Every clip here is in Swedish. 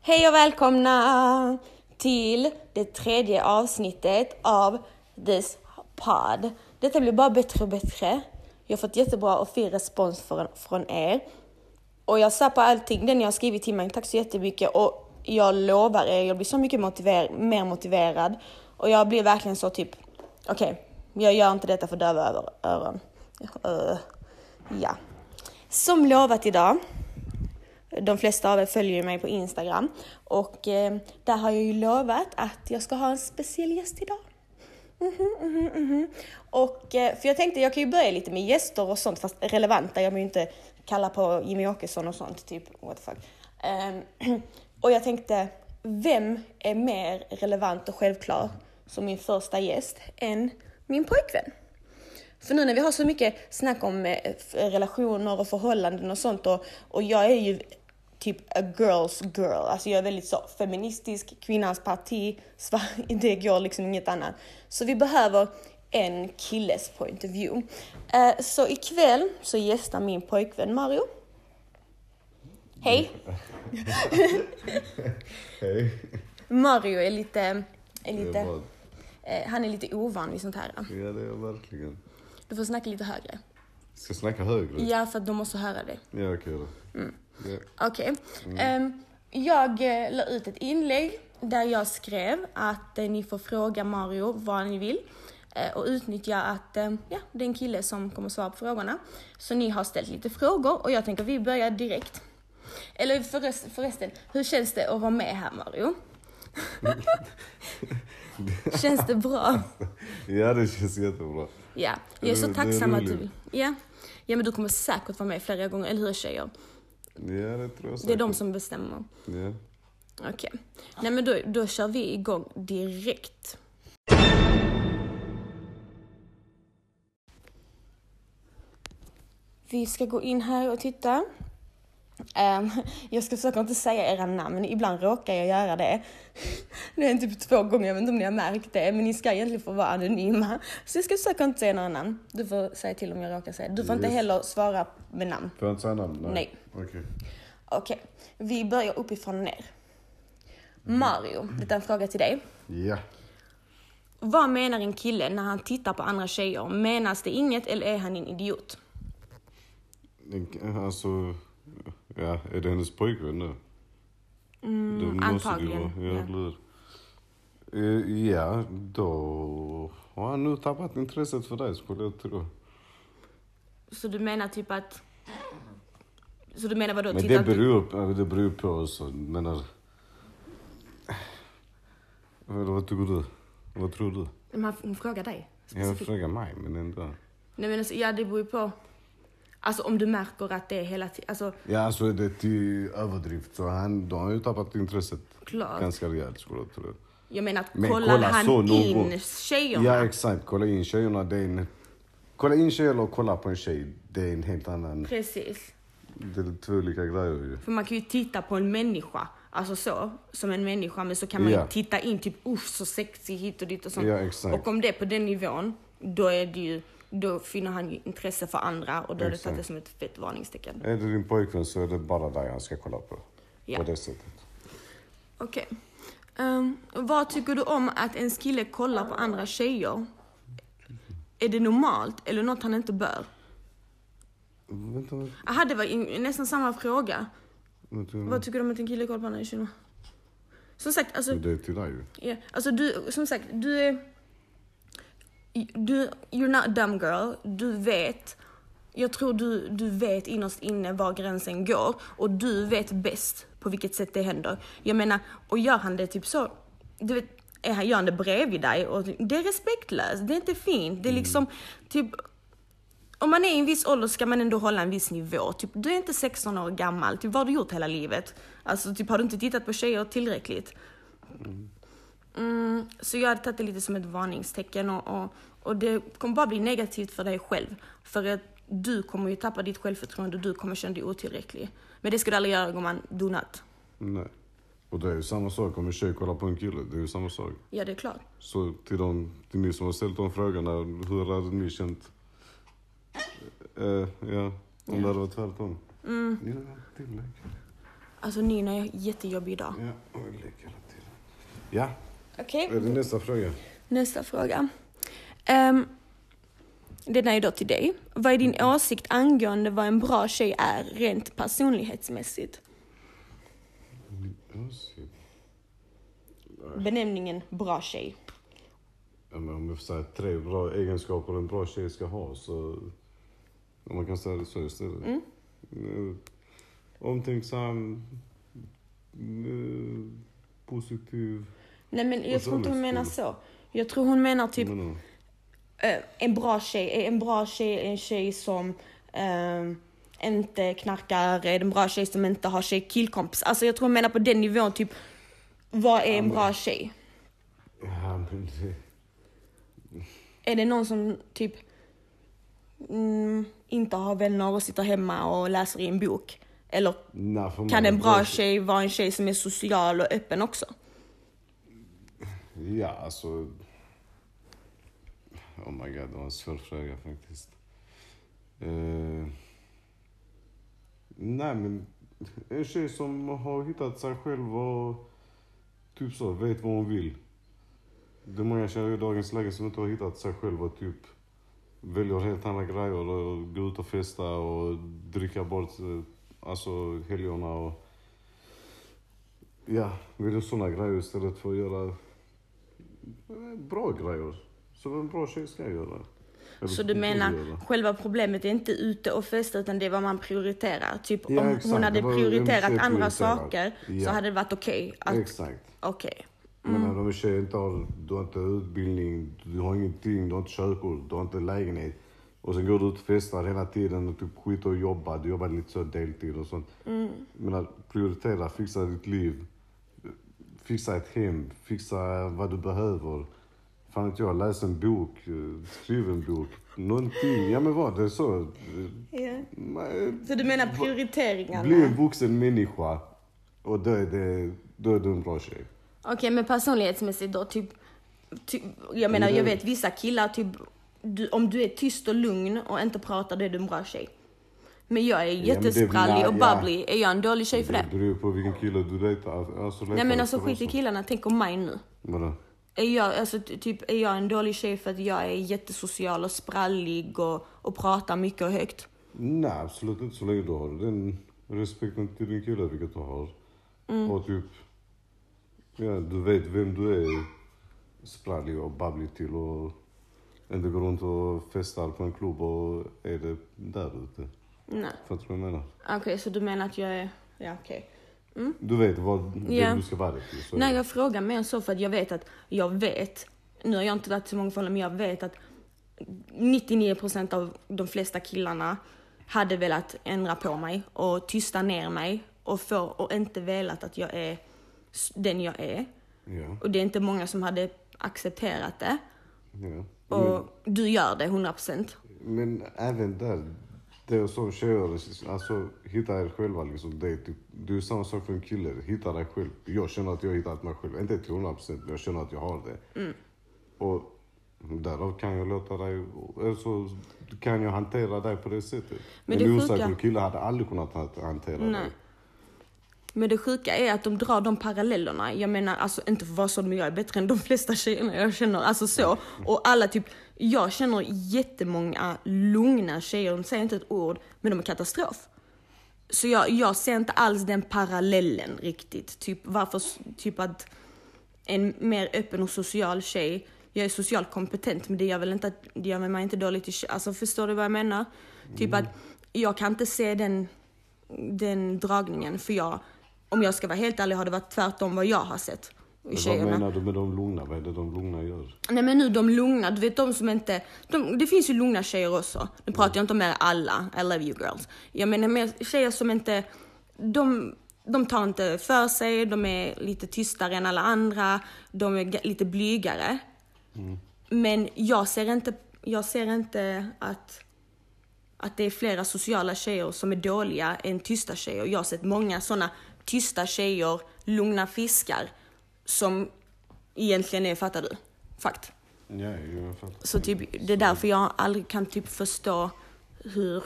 Hej och välkomna till det tredje avsnittet av This Pod. Detta blir bara bättre och bättre. Jag har fått jättebra och fin respons från, från er. Och jag sappar på allting, den jag har skrivit till mig, tack så jättemycket. Och jag lovar er, jag blir så mycket motiver mer motiverad. Och jag blir verkligen så typ, okej, okay, jag gör inte detta för döva öron. Uh, ja. Som lovat idag de flesta av er följer ju mig på Instagram och eh, där har jag ju lovat att jag ska ha en speciell gäst idag. Mm -hmm, mm -hmm. Och, eh, för jag tänkte jag kan ju börja lite med gäster och sånt, fast relevanta. Jag vill ju inte kalla på Jimmy Åkesson och sånt, typ what the fuck. Um, och jag tänkte, vem är mer relevant och självklar som min första gäst än min pojkvän? För nu när vi har så mycket snack om eh, relationer och förhållanden och sånt och, och jag är ju typ a girl's girl. Alltså jag är väldigt så feministisk, kvinnans parti, det går liksom inget annat. Så vi behöver en killes point of view. Uh, så ikväll så gästar min pojkvän Mario. Hej! Hej! Mario är lite, är lite uh, han är lite ovan vid sånt här. Ja det är jag verkligen. Du får snacka lite högre. Ska jag snacka högre? Ja, för att de måste höra dig. Ja, okej okay då. Mm. Okej. Okay. Mm. Um, jag uh, la ut ett inlägg där jag skrev att uh, ni får fråga Mario vad ni vill uh, och utnyttja att ja, det är en kille som kommer svara på frågorna. Så ni har ställt lite frågor och jag tänker vi börjar direkt. Eller förrest, förresten, hur känns det att vara med här Mario? känns det bra? Ja, det känns jättebra. Ja, jag är så tacksam att du Ja. ja, men du kommer säkert vara med flera gånger, eller hur tjejer? Ja, det tror jag säkert. Det är de som bestämmer. Ja. Okej. Okay. Nej, men då, då kör vi igång direkt. Vi ska gå in här och titta. Um, jag ska försöka inte säga era namn, ibland råkar jag göra det. Det är typ två gånger, jag vet inte om ni har märkt det, men ni ska egentligen få vara anonyma. Så jag ska försöka inte säga några namn. Du får säga till om jag råkar säga. Du får yes. inte heller svara med namn. Får jag inte säga namn? Nej. Nej. Okej. Okay. Okej, okay. vi börjar uppifrån och ner. Mario, detta är en fråga till dig. Ja. Vad menar en kille när han tittar på andra tjejer? Menas det inget eller är han en idiot? Alltså Ja, är det hennes pojkvän nu? Mm, antagligen. Ja, ja. Eh, ja, då har han nu tappat intresset för dig skulle jag tro. Så du menar typ att... Så du menar vadå? Men det beror, du... det beror på också. Menar... Vad tycker du? Vad tror du? Men hon frågar dig. Specifikt. Jag frågar mig, men ändå. Nej men alltså, ja det beror ju på. Alltså om du märker att det är hela tiden... Alltså, ja, alltså det är till överdrift. Så han, då har ju tappat intresset klart. ganska rejält skulle jag tro. Jag menar att Men kollade kolla han in någon... tjejerna? Ja, exakt. Kolla in tjejerna, det är en... Kolla in tjejer och kolla på en tjej, det är en helt annan... Precis. Det är två olika grejer ju. För man kan ju titta på en människa, alltså så, som en människa, men så kan man ja. ju titta in typ, usch så sexig hit och dit och sånt. Exakt. Och om det är på den nivån, då är det ju då finner han ju intresse för andra och då är det tagit det som ett fett varningstecken. Är det din pojkvän så är det bara dig han ska kolla på. Ja. På det sättet. Okej. Okay. Um, ehm, vad tycker du om att en kille kollar på andra tjejer? Är det normalt eller något han inte bör? Vänta, vänta. Aha, det var nästan samma fråga. Vänta, Vad tycker du om att en kille kollar på andra tjejer? Som sagt, alltså... Det är till dig ju. Ja, alltså du, som sagt, du är du, you're not a dumb girl. Du vet. Jag tror du, du vet innerst inne var gränsen går och du vet bäst på vilket sätt det händer. Jag menar, och gör han det typ så, du vet, är han, gör han det bredvid dig och det är respektlöst, det är inte fint. Det är mm. liksom, typ, om man är i en viss ålder ska man ändå hålla en viss nivå. Typ, du är inte 16 år gammal, typ, vad har du gjort hela livet? Alltså, typ, har du inte tittat på tjejer tillräckligt? Mm. Mm, så jag hade tagit det lite som ett varningstecken och, och, och det kommer bara bli negativt för dig själv. För att du kommer ju tappa ditt självförtroende och du kommer känna dig otillräcklig. Men det ska du aldrig göra gumman, do not. Nej. Och det är ju samma sak om en tjej kollar på en kille, det är ju samma sak. Ja, det är klart. Så till, de, till ni som har ställt de frågorna, hur hade ni känt? Uh, ja, om ja. det hade varit tvärtom. Mm. Alltså Nina är jättejobbig idag. Ja, och hela tiden. Ja, Okej, är det nästa fråga? nästa fråga. Um, den är ju då till dig. Vad är din åsikt angående vad en bra tjej är rent personlighetsmässigt? Benämningen bra tjej. Ja, men om jag får säga tre bra egenskaper en bra tjej ska ha så... Om man kan säga det så istället. Mm. Eh, Omtänksam, eh, positiv. Nej men jag tror inte hon menar så. Jag tror hon menar typ Men, eh, en bra tjej. Är en bra tjej är en tjej som eh, inte knarkar, är en bra tjej som inte har tjej killkompis. Alltså jag tror hon menar på den nivån typ, vad är en bra tjej? ja, men det, Är det någon som typ mm, inte har vänner och sitter hemma och läser i en bok? Eller nej, kan en bra tjej vara en tjej som är social och öppen också? Ja, alltså... Oh my god, det var en svår fråga faktiskt. Uh... nej, men en tjej som har hittat sig själv och typ så, vet vad hon vill. Det är många tjejer i dagens läge som inte har hittat sig själva och typ väljer helt andra grejer och gå ut och festa och dricka bort alltså helgerna och ja, väljer sådana grejer istället för att göra bra grejer. Som en bra tjej ska göra. Eller Så du menar, göra. själva problemet är inte ute och festa utan det är vad man prioriterar? Typ Ja, om exakt. hon hade en prioriterat tjej andra saker så Ja. hade det varit okej. att Exakt. Okej. Men när de tjejer inte har, du har inte utbildning, du har ingenting, du har inte körkort, du har inte lägenhet. Och sen går du ut och festar hela tiden och typ skiter och jobbar. Du jobbar lite så deltid och sånt. Mm. Men att prioritera, fixa ditt liv. Fixa ett hem, fixa vad du behöver. Fan inte jag, läs en bok, eh, skriv en bok. Någonting, ja men vad, det är så. Ja. Man- Så du menar prioriteringarna? Bli en vuxen människa och då är, det, då är du en bra tjej. Okej, men personlighetsmässigt då, typ, typ jag menar, Men jag vet vissa killar, typ, du, om du är tyst och lugn och inte pratar, då är du en bra tjej. Men jag är jättesprallig och bubbly, är jag en dålig tjej för det? Det beror på vilken kille du dejtar. Alltså, Nej men alltså skit i killarna, tänk om mig nu. Vadå? Är jag, alltså, ty- typ, är jag en dålig tjej för att jag är jättesocial och sprallig och, och pratar mycket och högt? Nej, absolut inte så länge du har den respekten till din kille, vilket du har. Mm. Och typ, ja, du vet vem du är sprallig och babblig till och inte går runt och festar på en klubb och är det där ute. Nej. Fattar du vad jag menar? Okej, så du menar att jag är... Ja, okej. Du vet vad, Ja. du ska vara det till. så Nej, det. jag frågar mer så för att jag vet att, jag vet, nu har jag inte varit i så många fall, men jag vet att 99% av de flesta killarna hade velat ändra på mig och tysta ner mig och, få, och inte velat att jag är s- den jag är. Ja, Och det är inte många som hade accepterat det. ja. Och du gör det 100%. Men även där, det är som tjejer, alltså hitta er själva liksom. Det är, typ, det är samma sak för en kille, hitta dig själv. Jag känner att jag har hittat mig själv, inte till 100 procent, men jag känner att jag har det. Mm. Och därav kan jag låta dig, alltså kan jag hantera dig på det sättet. Men en osäker kille hade aldrig kunnat han- hantera Nej. dig. Men det sjuka är att de drar de parallellerna. Jag menar, alltså inte för vara så, men jag är bättre än de flesta tjejerna jag känner. Alltså så. Och alla typ, jag känner jättemånga lugna tjejer, de säger inte ett ord, men de är katastrof. Så jag, jag ser inte alls den parallellen riktigt. Typ varför, typ att en mer öppen och social tjej, jag är socialt kompetent men det gör väl inte att, det gör mig inte dålig till tjej. Alltså förstår du vad jag menar? Typ att jag kan inte se den, den dragningen för jag, om jag ska vara helt ärlig har det varit tvärtom vad jag har sett i Vad menar du med de lugna? Vad är det de lugna gör? Nej men nu de lugna, du vet de som inte, de, det finns ju lugna tjejer också. Nu pratar jag inte om er alla, I love you girls. Jag menar mer tjejer som inte, de, de tar inte för sig, de är lite tystare än alla andra, de är lite blygare. Men jag ser inte, jag ser inte att, att det är flera sociala tjejer som är dåliga än tysta tjejer. Jag har sett många sådana tysta tjejer, lugna fiskar, som egentligen är, fattar du? Fakt. Ja, jag fattar. Så typ, det är därför jag aldrig kan typ förstå hur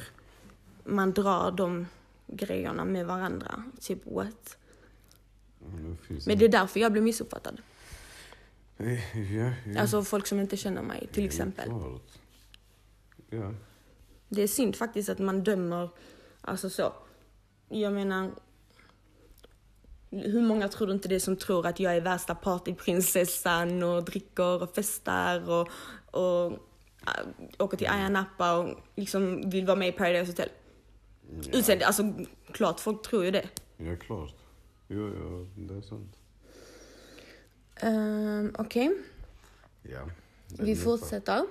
man drar de grejerna med varandra. Typ what? Men det är därför jag blir missuppfattad. Eh, Ja, ja. Alltså folk som inte känner mig till exempel. Ja. Det är synd faktiskt att man dömer, alltså så. Jag menar, hur många tror du inte det är som tror att jag är värsta partyprinsessan och dricker och festar och, och äh, åker till Ayia Napa och liksom vill vara med i Paradise Hotel? Utseende, alltså klart folk tror ju det. Ja, klart. Jo, ja, det är sant. Um, Okej, Ja. det är vi fortsätter.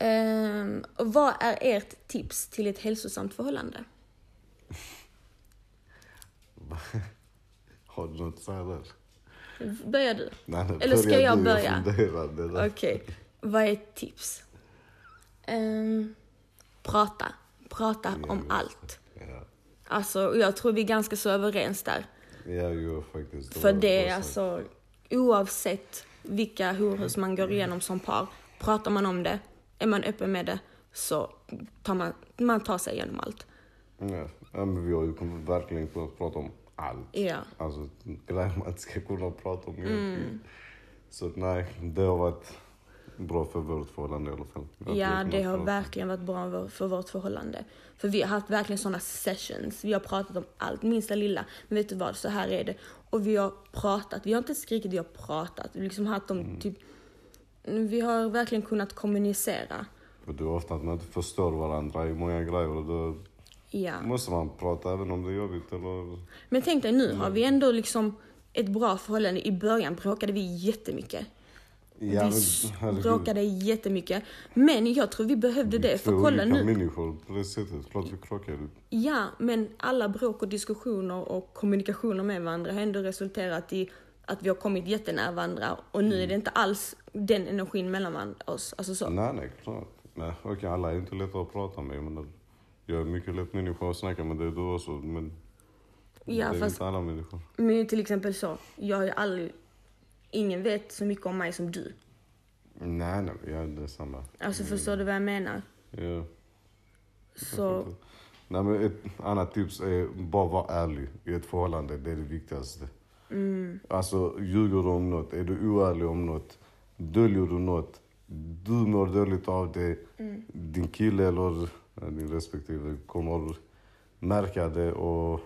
Um, och vad är ert tips till ett hälsosamt förhållande? Har du något säga där? Börjar du? Nej, Eller ska jag du, börja? det. Okej, vad är ett tips? Ehm, prata. Prata Ja, om just allt. Ja, Alltså, jag tror vi är ganska så överens där. ja jo, faktiskt. För var det är alltså, oavsett vilka horhus man går igenom som par, pratar man om det, är man öppen med det, så tar man, man tar sig igenom allt. Ja, ja, men vi har ju verkligen kunnat prata om allt. Ja. Alltså grejer man inte ska kunna prata om Mm. Så nej, det har varit bra för vårt förhållande i alla fall. Vi Ja, det har verkligen varit bra för- vårt förhållande. För vi har haft verkligen sådana sessions. Vi har pratat om allt, minsta lilla. Men vet du vad, så här är det. Och vi har pratat. Vi har inte skrikit, vi har pratat. Vi har liksom haft dem Mm. typ... Vi har verkligen kunnat kommunicera. För det är ofta att man inte förstår varandra i många grejer och då Ja. måste man prata även om det är jobbigt eller... Men tänk dig nu har vi ändå liksom ett bra förhållande. I början bråkade vi jättemycket. Ja, vi bråkade jättemycket. Men jag tror vi behövde det. För kolla nu. människor på det sättet. Klart vi krockade. Ja, men alla bråk och diskussioner och kommunikationer med varandra har ändå resulterat i att vi har kommit jättenära varandra och nu är det inte alls den energin mellan oss. Alltså så. Nej, nej, klart. Nej, okej, alla är inte lätta att prata med. Men jag är mycket lätt människa att snacka med, det är du också. Men Ja, det är fast inte alla människor. men till exempel så. Jag har ju aldrig, ingen vet så mycket om mig som du. Nej, nej, ja, det är samma. Alltså förstår du vad jag menar? Ja. Så, Nej, men ett annat tips är bara vara ärlig i ett förhållande. Det är det viktigaste. mm, Alltså, ljuger du om något, är du oärlig om något, döljer du något, du mår dåligt av det, mm. din kille eller din respektive kommer märka det och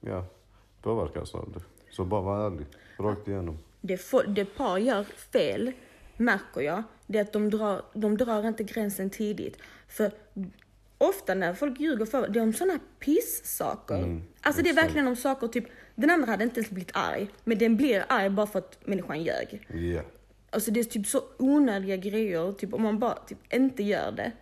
ja, påverkas av det. Så bara var ärlig, rakt igenom. det, får, det par gör fel, märker jag, det är att de drar, de drar inte gränsen tidigt. För ofta när folk ljuger för det är om sådana piss-saker. Mm, alltså det är verkligen om saker, typ, den andra hade inte ens blivit arg, men den blir arg bara för att människan ljög. Ja. Alltså det är typ så onödiga grejer, typ om man bara typ inte gör det,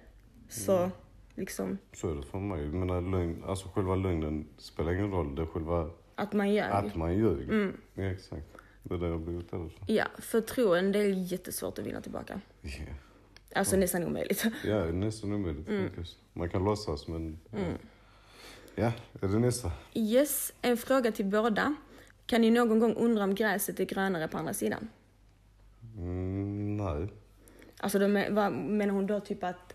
så Mm. Liksom Så är det för mig. Menar, lögn, alltså själva lögnen spelar ingen roll. Det är själva att man ljög. att man ljög. Mm. Ja, exakt. Det är det jag har blivit rädd för. Ja, förtroende det är jättesvårt att vinna tillbaka. Ja. Alltså nästan omöjligt. Ja, nästan omöjligt Mm. faktiskt. Man kan låtsas men... Ja. ja, är det nästa? Yes, en fråga till båda. Kan ni någon gång undra om gräset är grönare på andra sidan? Mm, nej. Alltså då men, vad menar hon då typ att,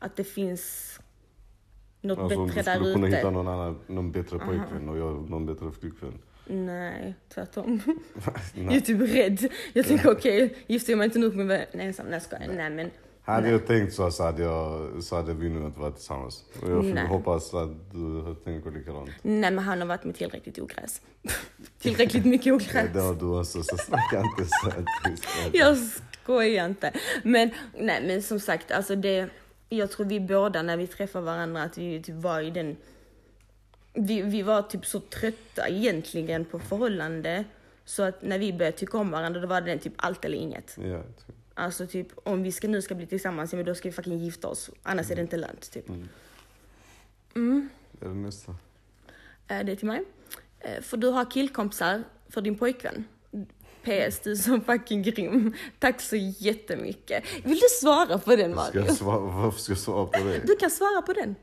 att det finns något Alltså om du bättre skulle där kunna ute? hitta någon annan, någon bättre pojkvän och jag någon bättre flickvän. Nej, tvärtom. Jag är nej. typ rädd. Jag tänker okej, gifter jag mig inte kommer jag vara ensam. Nej, jag skojar. Nej men. Hade jag tänkt så, så hade, jag, så hade vi nog inte varit tillsammans. Och jag Nej. hoppas att du tänker likadant. Nej men han har varit med tillräckligt ogräs. tillräckligt mycket Ja, ogräs. det har du också, så snacka inte så. Jag skojar inte. Men nej men som sagt, alltså det, jag tror vi båda när vi träffar varandra att vi typ var i den, vi, vi var typ så trötta egentligen på förhållande. Så att när vi började tycka om varandra då var det typ allt eller inget. Ja, typ. Alltså typ om vi ska, nu ska bli tillsammans, men då ska vi fucking gifta oss. Annars är det inte lönt typ. Är det nästa? Eh, Det är till mig. Eh, För du har killkompisar för din pojkvän. PS, du är så fucking grym. Tack så jättemycket. Vill du svara på den Ska Mario? jag svara, varför ska jag svara på det? Du kan svara på den.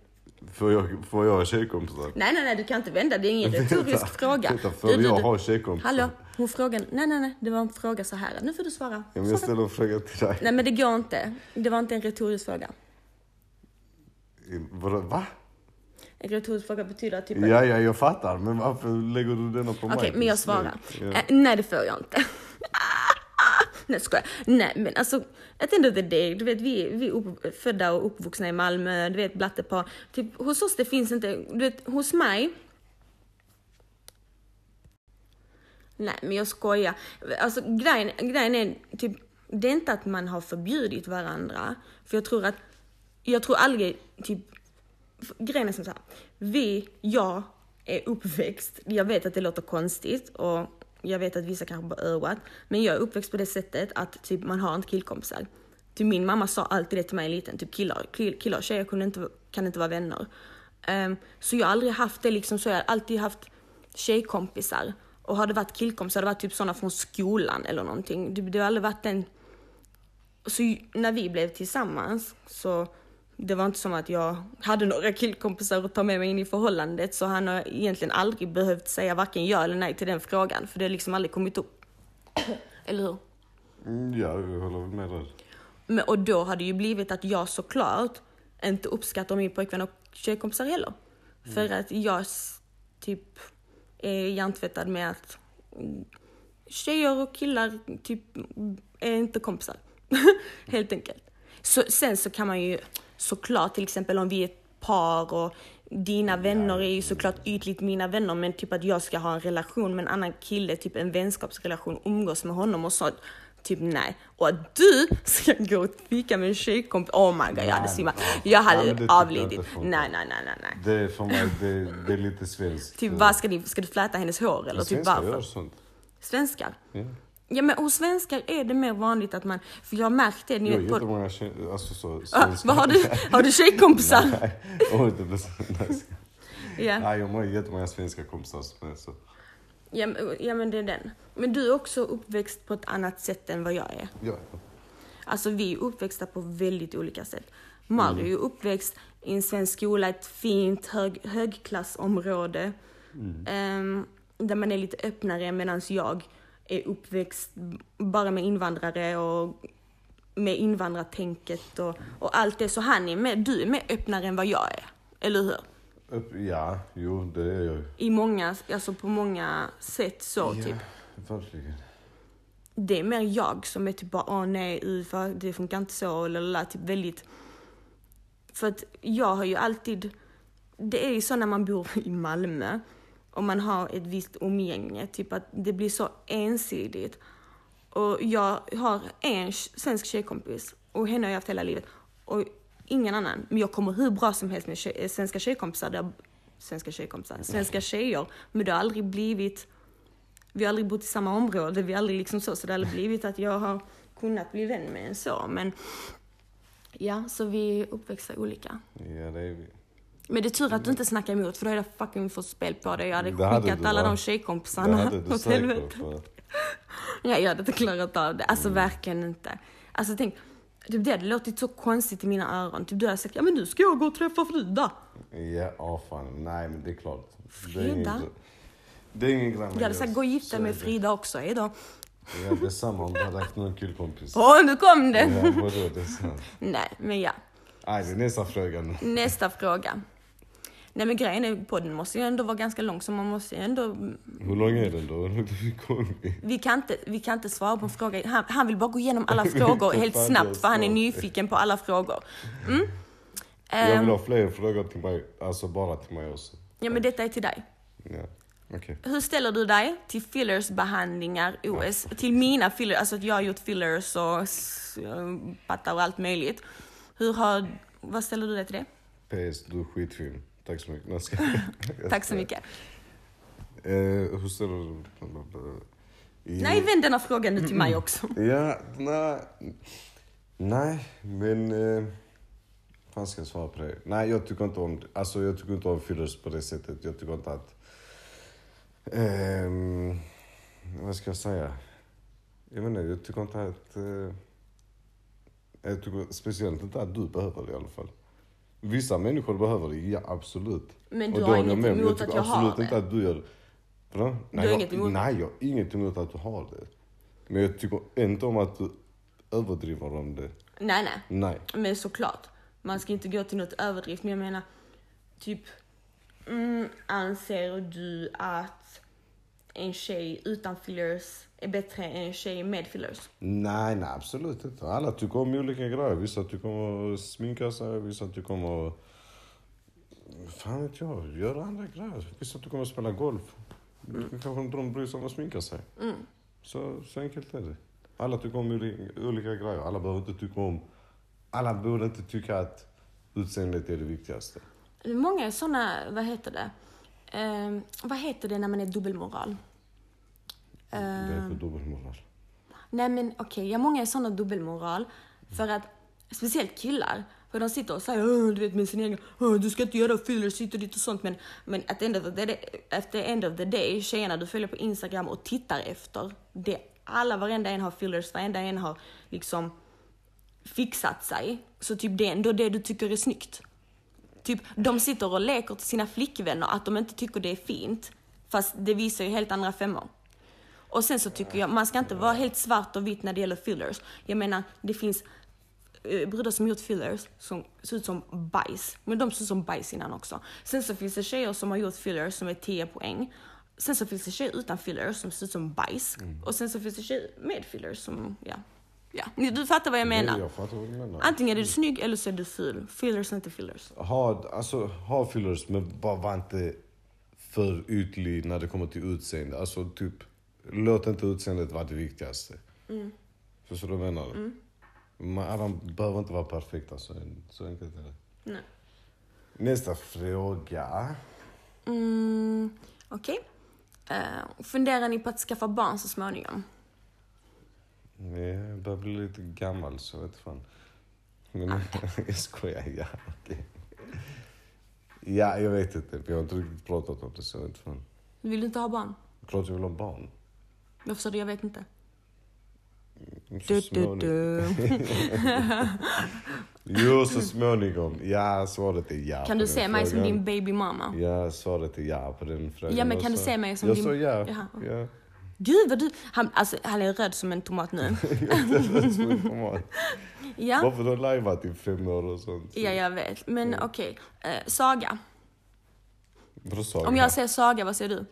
Får jag, får jag ha tjejkompisar? Nej, nej, nej, du kan inte vända. Det är ingen retorisk fråga. Vänta, får Du, du, jag ha tjejkompisar? Hallå, hon frågar. Nej, nej, nej, det var en fråga så här. Nu får du svara. Ja, men jag ställer en fråga till dig. Nej, men det går inte. Det var inte en retorisk fråga. Vadå, va? Fråga betyder typ Ja, ja, jag fattar. Men varför lägger du denna på mig? Okej, men jag svarar. Ja. Eh, nej, det får jag inte. nej, skojar. Nej, men alltså, at the end of the day, du vet, vi, vi är upp, födda och uppvuxna i Malmö, du vet, blattepar. Typ, hos oss det finns inte, du vet, hos mig, Nej, men jag skojar. Alltså grejen, grejen är typ, det är inte att man har förbjudit varandra. För jag tror att, jag tror aldrig, typ, grejen är som så här. Vi, jag är uppväxt, jag vet att det låter konstigt och jag vet att vissa kanske bara övat, men jag är uppväxt på det sättet att typ man har inte killkompisar. Typ min mamma sa alltid det till mig liten, typ killar, killar och tjejer kunde inte, kan inte vara vänner. Um, så jag har aldrig haft det liksom så, jag har alltid haft tjejkompisar. Och har det varit killkompisar, har det varit typ sådana från skolan eller någonting. Det, det har aldrig varit en... Så när vi blev tillsammans så det var inte som att jag hade några killkompisar att ta med mig in i förhållandet så han har egentligen aldrig behövt säga varken ja eller nej till den frågan för det har liksom aldrig kommit upp. eller hur? Mm, ja, jag håller väl med där. Men, och då har det ju blivit att jag såklart inte uppskattar min pojkvän och tjejkompisar heller. För att jag typ är hjärntvättad med att mm, tjejer och killar typ är inte kompisar. Helt enkelt. Så, sen så kan man ju såklart till exempel om vi är ett par och dina vänner är ju såklart ytligt mina vänner men typ att jag ska ha en relation med en annan kille, typ en vänskapsrelation, umgås med honom och sånt. Typ nej. Och att du ska gå och fika med en tjejkompis, oh my god jag hade Nej, simmat. ja. Jag Nej, hade jag avlidit. Nej, nej, nej, nej, nej. Det är för mig, det, det är lite svenskt. Typ vad ska, ni, ska du fläta hennes hår eller typ Svenskar varför? gör sånt. Svenskar? Ja. Ja men hos svenskar är det mer vanligt att man, för jag har märkt det, ni Jag vet, jättemånga alltså så, ah, vad har du, har du tjejkompisar? Nej, oj, det blev så ja. Nej, jag har jättemånga svenska kompisar som är så. Ja, men- ja men det är den. Men du är också uppväxt på ett annat sätt än vad jag är. Ja. Alltså vi är uppväxta på väldigt olika sätt. Mario är ju uppväxt i en svensk skola, ett fint hög, högklassområde. ehm, där man är lite öppnare medan jag är uppväxt bara med invandrare och med invandrartänket och, och allt det. Så han är med, du är mer öppnare än vad jag är. Eller hur? Ja, jo, det är jag. I många, alltså på många sätt så typ. verkligen. det är mer jag som är typ bara, åh nej, för det funkar inte så, eller la, typ väldigt... För att jag har ju alltid, det är ju så när man bor i Malmö och man har ett visst umgänge, typ att det blir så ensidigt. Och jag har en svensk tjejkompis och henne har jag haft hela livet. Och ingen annan. Men jag kommer hur bra som helst med tjej, eh, svenska tjejkompisar. Har, svenska tjejkompisar? Svenska tjejer. Men det har aldrig blivit vi har aldrig bott i samma område, vi har aldrig liksom så, så det har aldrig blivit att jag har kunnat bli vän med en så. Men ja, så vi är uppväxta olika. Ja, det är vi. Men det är tur att du inte snackar emot för då hade jag fucking fått spel på dig. Jag hade Det hade skickat du, alla va? de tjejkompisarna åt helvete. Ja, jag hade inte klarat av det. Alltså verkligen inte. Alltså tänk, typ det hade låtit så konstigt i mina öron. Typ du hade sagt, ja men nu ska jag gå och träffa Frida. Ja, åh fan. Nej, men det är klart. Frida? det är ingen man Jag hade sagt, gå och gifta dig med. Frida också, hejdå. Ja, det är samma om du hade haft någon killkompis. Åh, nu kom det! Ja, vadå, det är sant. Nej, men ja. Nej, det är nästa fråga nu. Nästa fråga. Nej men grejen är, podden måste ju ändå vara ganska lång så man måste ju ändå... Hur lång är den då? Vi kan inte, vi kan inte svara på en fråga. Han, han vill bara gå igenom alla frågor helt snabbt för han är nyfiken på alla frågor. Mm? Jag Ehm, vill ha fler frågor till mig, alltså bara till mig också. ja men detta är till dig. Ja, okej. Hur ställer du dig till fillersbehandlingar, OS? Till mina fillers, alltså att jag har gjort fillers och s- pattar och allt möjligt. Hur har, vad ställer du dig till det? PS, du är skitfin. Tack så mycket. Ska... Tack så mycket. Eh, hur ställer du... I- Nej, vänd den här frågan nu till mig också. Ja, nej. Nej, men... Eh, fan ska jag svara på det? Nej, jag tycker inte om... Alltså jag tycker inte om fillers på det sättet. Jag tycker inte att... ehm, vad ska jag säga? Jag menar, jag tycker inte att... Eh, jag tycker speciellt inte att du behöver det i alla fall. Vissa människor behöver det, ja absolut. Men du har inget emot jag att jag har absolut det? inte att du gör det. Nej, har jag, inget emot- nej, jag har inget emot att du har det. Men jag tycker inte om att du överdriver om det. Nej, nej. Nej. Men såklart, man ska inte gå till något överdrift. Men jag menar, typ, Mm, anser du att en tjej utan fillers är bättre än en tjej med fillers? Nej, nej absolut inte. Alla tycker om olika grejer. Vissa tycker om att sminka sig, vissa tycker om att... Fan vet jag, göra andra grejer. Vissa tycker om att spela golf. Mm. Kanske inte de bryr sig om att sminka sig. Mm. Så, så enkelt är det. Alla tycker om olika, olika grejer. Alla behöver inte tycka om... Alla borde inte tycka att utseendet är det viktigaste. Många såna, vad heter det? Eh, vad heter det när man är dubbelmoral? Det är för dubbelmoral. Nej men okej, ja många är såna dubbelmoral. För att, speciellt killar, för de sitter och säger "Åh, du vet med sin egen, "Åh, du ska inte göra fillers hit och dit och sånt. Men, men at, the end of the day, at the end of the day, tjejerna du följer på Instagram och tittar efter, det, alla varenda en har fillers, varenda en har liksom fixat sig. Så typ det är ändå det du tycker är snyggt. Typ, de sitter och leker till sina flickvänner att de inte tycker det är fint. Fast det visar ju helt andra femmor. Och sen så tycker jag, man ska inte vara helt svart och vitt när det gäller fillers. Jag menar, det finns eh, brudar som gjort fillers som ser ut som bajs. Men de ser ut som bajs innan också. Sen så finns det tjejer som har gjort fillers som är 10 poäng. Sen så finns det tjejer utan fillers som ser ut som bajs. Och sen så finns det tjejer med fillers som, ja. Ja, du fattar vad jag menar. Jag fattar vad du menar. Antingen är du snygg eller så är du ful. Fillers är inte fillers. Ha, alltså, ha fillers, men bara var inte för ytlig när det kommer till utseende. Alltså typ, låt inte utseendet vara det viktigaste. Mm. Förstår du vad jag menar? Man, alla behöver inte vara perfekta, så, så enkelt är det. Nej. Nästa fråga. Mm, Okej. Eh, funderar ni på att skaffa barn så småningom? Jag börjar bli lite gammal så vet fan. Men jag skojar, ja okej. Ja, jag vet inte. Vi har inte riktigt pratat om det så vet fan. Vill du inte ha barn? Klart jag vill ha barn. Varför sa du jag vet inte? Så Du, du, småningom. du. Jo, så smånigom. Ja, svaret är ja. Kan du se mig som frågan. din baby mamma? Ja, svaret är ja på den frågan. Ja, men Jag kan du se mig som jag din- sa ja. Jaha. ja. Gud vad du... Han, alltså, han är röd som en tomat nu. ja, Varför du har lajvat i fem år och sånt? ja jag vet. Men okej. Eh, saga. Vadå saga? Om jag säger saga, vad säger du?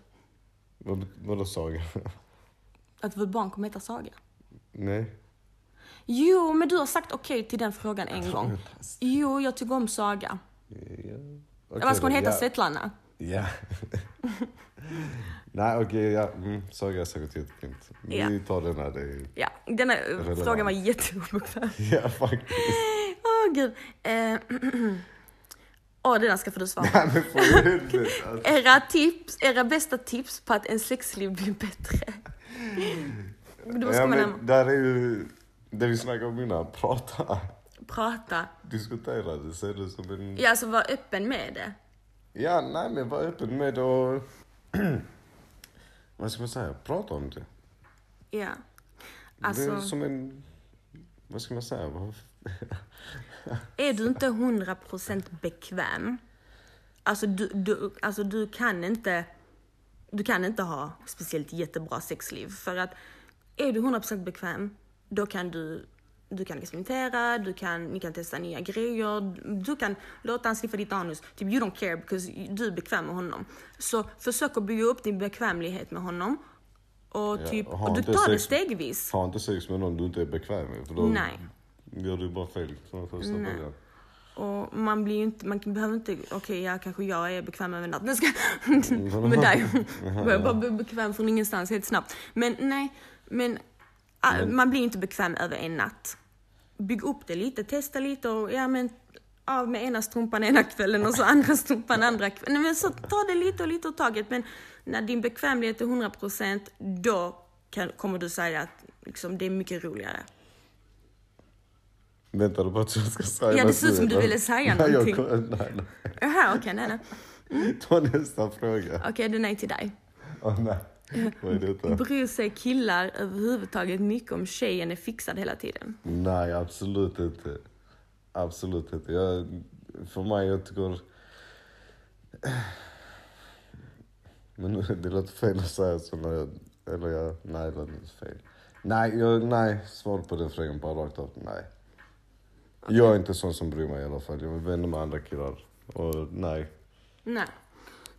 Vad, vadå saga? Att vårt barn kommer heta Saga? Nej. Jo, men du har sagt okej till den frågan en gång. Jo, jag tycker om Saga. Ja. Okej Vad ska hon heta? ja. Svetlana? Ja. Nej okej, ja. Mm, saga är säkert jättefint. Vi Ja. tar den här. Det är... Ja, den här eh, Relevant. frågan var jätteobekväm. Ja faktiskt. Åh gud. Eh, Åh, den här ska få du svara. Nej men för. Alltså. Era tips, era bästa tips på att en sexliv blir bättre. Du måste Ja närmare. men där är ju det vi snackade om innan. Prata. Prata. Diskutera det. Se det som en... Ja, alltså var öppen med det. Ja, nej men var öppen med och... Vad ska man säga? Prata om det. Ja. Det är Alltså, som en... Vad ska man säga? Är du inte 100% bekväm, alltså du, du, alltså du kan inte, du kan inte ha speciellt jättebra sexliv. För att är du 100% bekväm, då kan du du kan experimentera, du kan, ni kan testa nya grejer, du kan låta han sniffa ditt anus. Typ you don't care because du är bekväm med honom. Så försök att bygga upp din bekvämlighet med honom. Och, Ja, typ, ha och du tar det stegvis. Ha inte sex med någon du inte är bekväm med. För då Nej. gör du bara fel från första början. Och man blir ju inte, man behöver inte, okej ja kanske jag är bekväm över natten. Jag ska, med dig. Jag bara bli bekväm från ingenstans helt snabbt. Men nej, men, ah, man blir inte bekväm över en natt. Bygg upp det lite, testa lite och ja men av med ena strumpan ena kvällen och så andra strumpan andra kvällen. Men så ta det lite och lite åt taget. Men när din bekvämlighet är 100% då kan, kommer du säga att liksom, det är mycket roligare. Du på att jag ska säga Ja, det ser ut som du ville säga Nej, någonting. Jag, nej, nej. Jaha, okej, nej nej. Ta nästa fråga. Okej, den är till dig. Åh nej. Vad är detta? Bryr sig killar överhuvudtaget mycket om tjejen är fixad hela tiden? Nej, absolut inte. Absolut inte. Jag, för mig, jag tycker... Men det låter fel att säga så när jag... Eller jag... Nej, det låter inte fel. Nej, jag, nej. Svar på den frågan bara rakt av. Nej. Jag är inte sån som bryr mig i alla fall. Jag är vänner med andra killar. Och nej. Nej.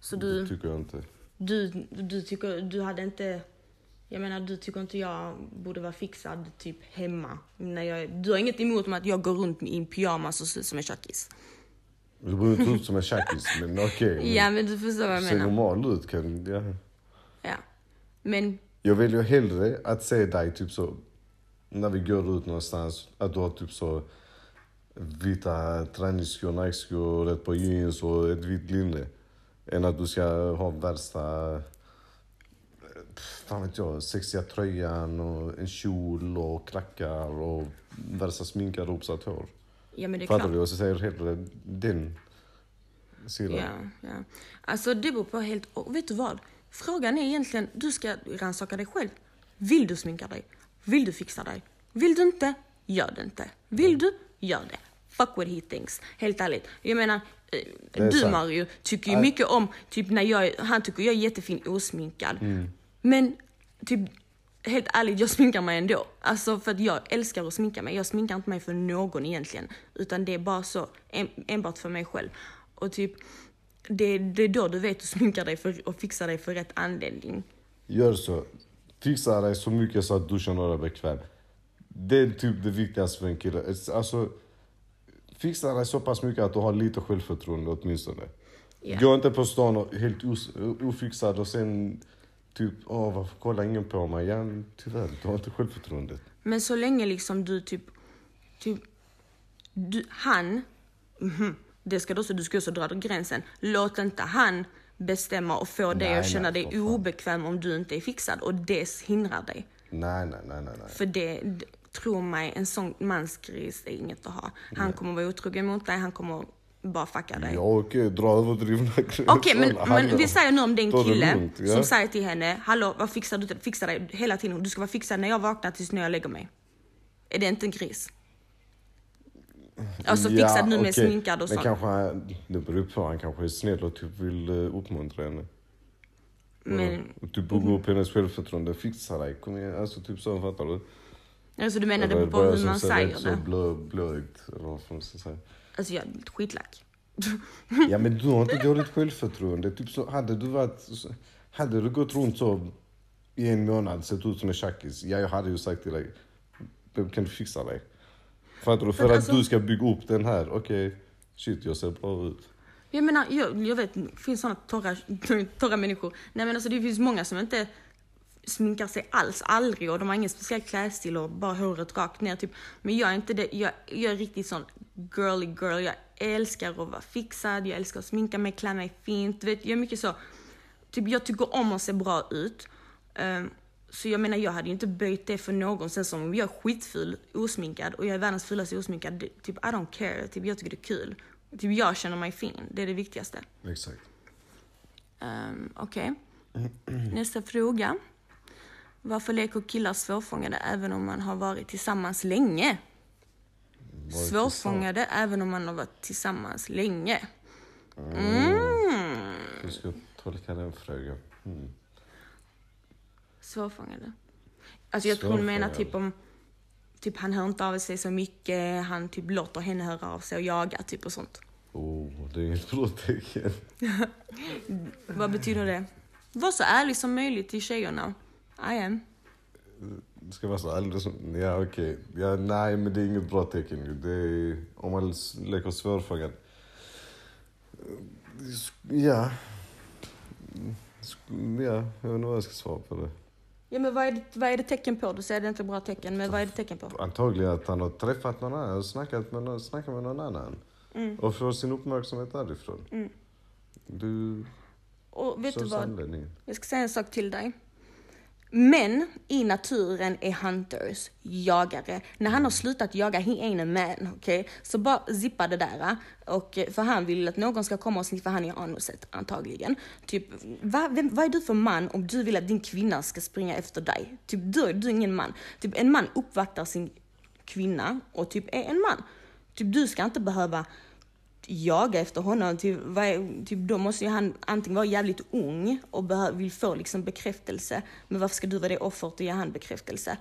Så Det du, tycker jag inte. du, du tycker, du hade inte, jag menar du tycker inte jag borde vara fixad typ hemma. När jag, du har inget emot att jag går runt i en pyjamas och ser ut som en tjackis? Du går inte ut som en tjackis, men okej. men Ja men du förstår vad jag Ser menar. normal ut kan... Ja. Ja. Men, Jag väljer hellre att se dig typ så, när vi går ut någonstans, att du har typ så vita träningsskor, Nike-skor, rätt på jeans och ett vitt linne. Än att du ska ha värsta, eh, fan vet jag, sexiga tröjan och en kjol och klackar och värsta sminkade och uppsatt hår. ja men det är Fattar klart. du? Och så säger jag hellre den sidan. Ja, ja. Alltså det beror på helt... Och vet du vad? Frågan är egentligen, du ska rannsaka dig själv. Vill du sminka dig? Vill du fixa dig? Vill du inte? Gör det inte. Vill du? Gör det. Fuck what he thinks. Helt ärligt. Jag menar, eh, du sant. Mario tycker ju mycket om, typ när jag, han tycker jag är jättefin osminkad. Mm. Men typ, helt ärligt, jag sminkar mig ändå. Alltså för att jag älskar att sminka mig. Jag sminkar inte mig för någon egentligen. Utan det är bara så, en, enbart för mig själv. Och typ, det, det är då du vet att du sminkar dig för, och fixar dig för rätt anledning. Gör så. Fixa dig så mycket så att du känner dig bekväm. Det är typ det viktigaste för en kille. Alltså, fixa dig så pass mycket att du har lite självförtroende åtminstone. Ja. Gå inte på stan och helt os, ofixad och sen typ, åh varför kollar ingen på mig? Ja, tyvärr, du har inte självförtroendet. Men så länge liksom du typ, typ du, han, mhm, det ska du också, du ska också dra gränsen. Låt inte han bestämma och få dig att känna nej, dig obekväm om du inte är fixad och det hindrar dig. Nej, nej, nej, nej. För det, tro mig, en sån mansgris är inget att ha. Han kommer vara otrogen mot dig, han kommer bara fucka dig. Ja, okej, dra överdrivna gränser. Okej, men, men vi säger nu om det är en kille lugnt, ja. som säger till henne, hallå vad fixar du? Fixar dig hela tiden. Du ska vara fixad när jag vaknar tills när jag lägger mig. Är det inte en gris? Alltså fixad nu med okej. sminkad och Men sånt. kanske, han- det beror på, han kanske är snäll och typ vill uh, uppmuntra henne. Men, Och typ bygga upp hennes självförtroende, fixa dig, kom igen. Alltså typ så, fattar du? Alltså du Eller beror på hur man säger det? blå, blåögd, eller vad man ska säga. Alltså jag är skitlack. Ja men du har inte dåligt självförtroende. Typ så, hade du varit, hade du gått runt så i en månad, sett ut som en tjackis, ja, jag hade ju sagt till dig, "Babe, kan du fixa dig? Fattar du? För Men att alltså- du ska bygga upp den här, okej, shit jag ser bra ut. Jag menar, jag, jag vet, det finns såna torra, torra människor. Nej men alltså det finns många som inte sminkar sig alls, aldrig och de har ingen speciell klädstil och bara håret rakt ner typ. Men jag är inte det, jag, jag är riktigt sån girly girl. Jag älskar att vara fixad, jag älskar att sminka mig, klä mig fint. Du vet, jag är mycket så, typ jag tycker om att se bra ut. Ehm, så jag menar jag hade ju inte böjt det för någon. Sen som om jag är skitful, osminkad och jag är världens fulaste osminkad. Typ I don't care, typ jag tycker det är kul. Typ jag känner mig fin, det är det viktigaste. Exakt. Um, Okej. Nästa fråga. Varför leker killar svårfångade även om man har varit tillsammans länge? Varit Svårfångade även om man har varit tillsammans länge. Hur ska jag tolka den frågan? Mm. Svårfångade. Alltså jag tror hon menar typ om Typ han hör inte av sig så mycket, han typ låter henne höra av sig och jaga typ och sånt. Oh, det är inget bra tecken. Vad betyder det? Var så ärlig som möjligt till tjejerna. I am. Ska vara så ärlig. Ja, okej. Ja, nej, men det är inget bra tecken. Det är, om man leker svårfångad. Ja. Ja, jag vet inte vad jag ska svara på det. Ja men vad är, det, vad är det tecken på? Du säger det är inte bra tecken, men vad är det tecken på? Antagligen att han har träffat någon annan snackat med snackat med någon annan. Och får sin uppmärksamhet därifrån. Du... Och vet du vad? anledningen. Jag ska säga en sak till dig. Män i naturen är hunters, jagare. När han har slutat jaga, he ain't a man, okej? Så bara zippa det där. Och, eh, för han vill att någon ska komma och sniffa han i anuset, antagligen. Typ, va, vem, vad är du för man om du vill att din kvinna ska springa efter dig? Typ, du, du är ingen man. Typ, en man uppvaktar sin kvinna och typ är en man. Typ, du ska inte behöva jaga efter honom. Typ, typ, då måste ju han antingen vara jävligt ung och vill få liksom bekräftelse. Men varför ska du vara det offret och ge han bekräftelse?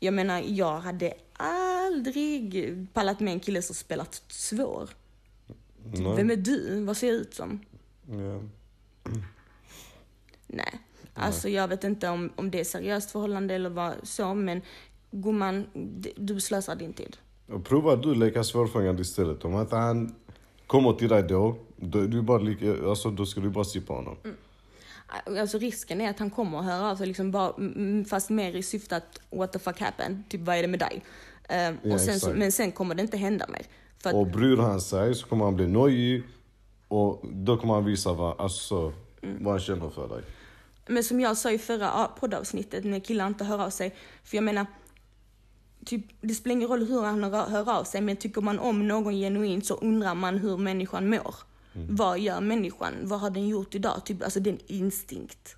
Jag menar, jag hade aldrig pallat med en kille som spelat svår. Typ, vem är du? Vad ser jag ut som? Ja. Nej. Alltså jag vet inte om, om det är seriöst förhållande eller vad så, men gumman, du slösar din tid. Och prova du leka svårfångad istället. Om inte han kommer till dig då, då, är du bara lika, alltså, då ska du bara på honom. Alltså risken är att han kommer att höra av sig liksom bara, mm, fast mer i syfte att what the fuck happened, typ vad är det med dig? Ehm, Ja, och sen men sen kommer det inte hända mer. Att, Och bryr han sig så kommer han bli nojig och då kommer han visa vad, alltså, vad han känner för dig. Men som jag sa i förra poddavsnittet när killar inte hör av sig, för jag menar, typ, det spelar ingen roll hur han hör, av sig, men tycker man om någon genuint så undrar man hur människan mår. Vad gör människan? Vad har den gjort idag? Typ, alltså det är en instinkt.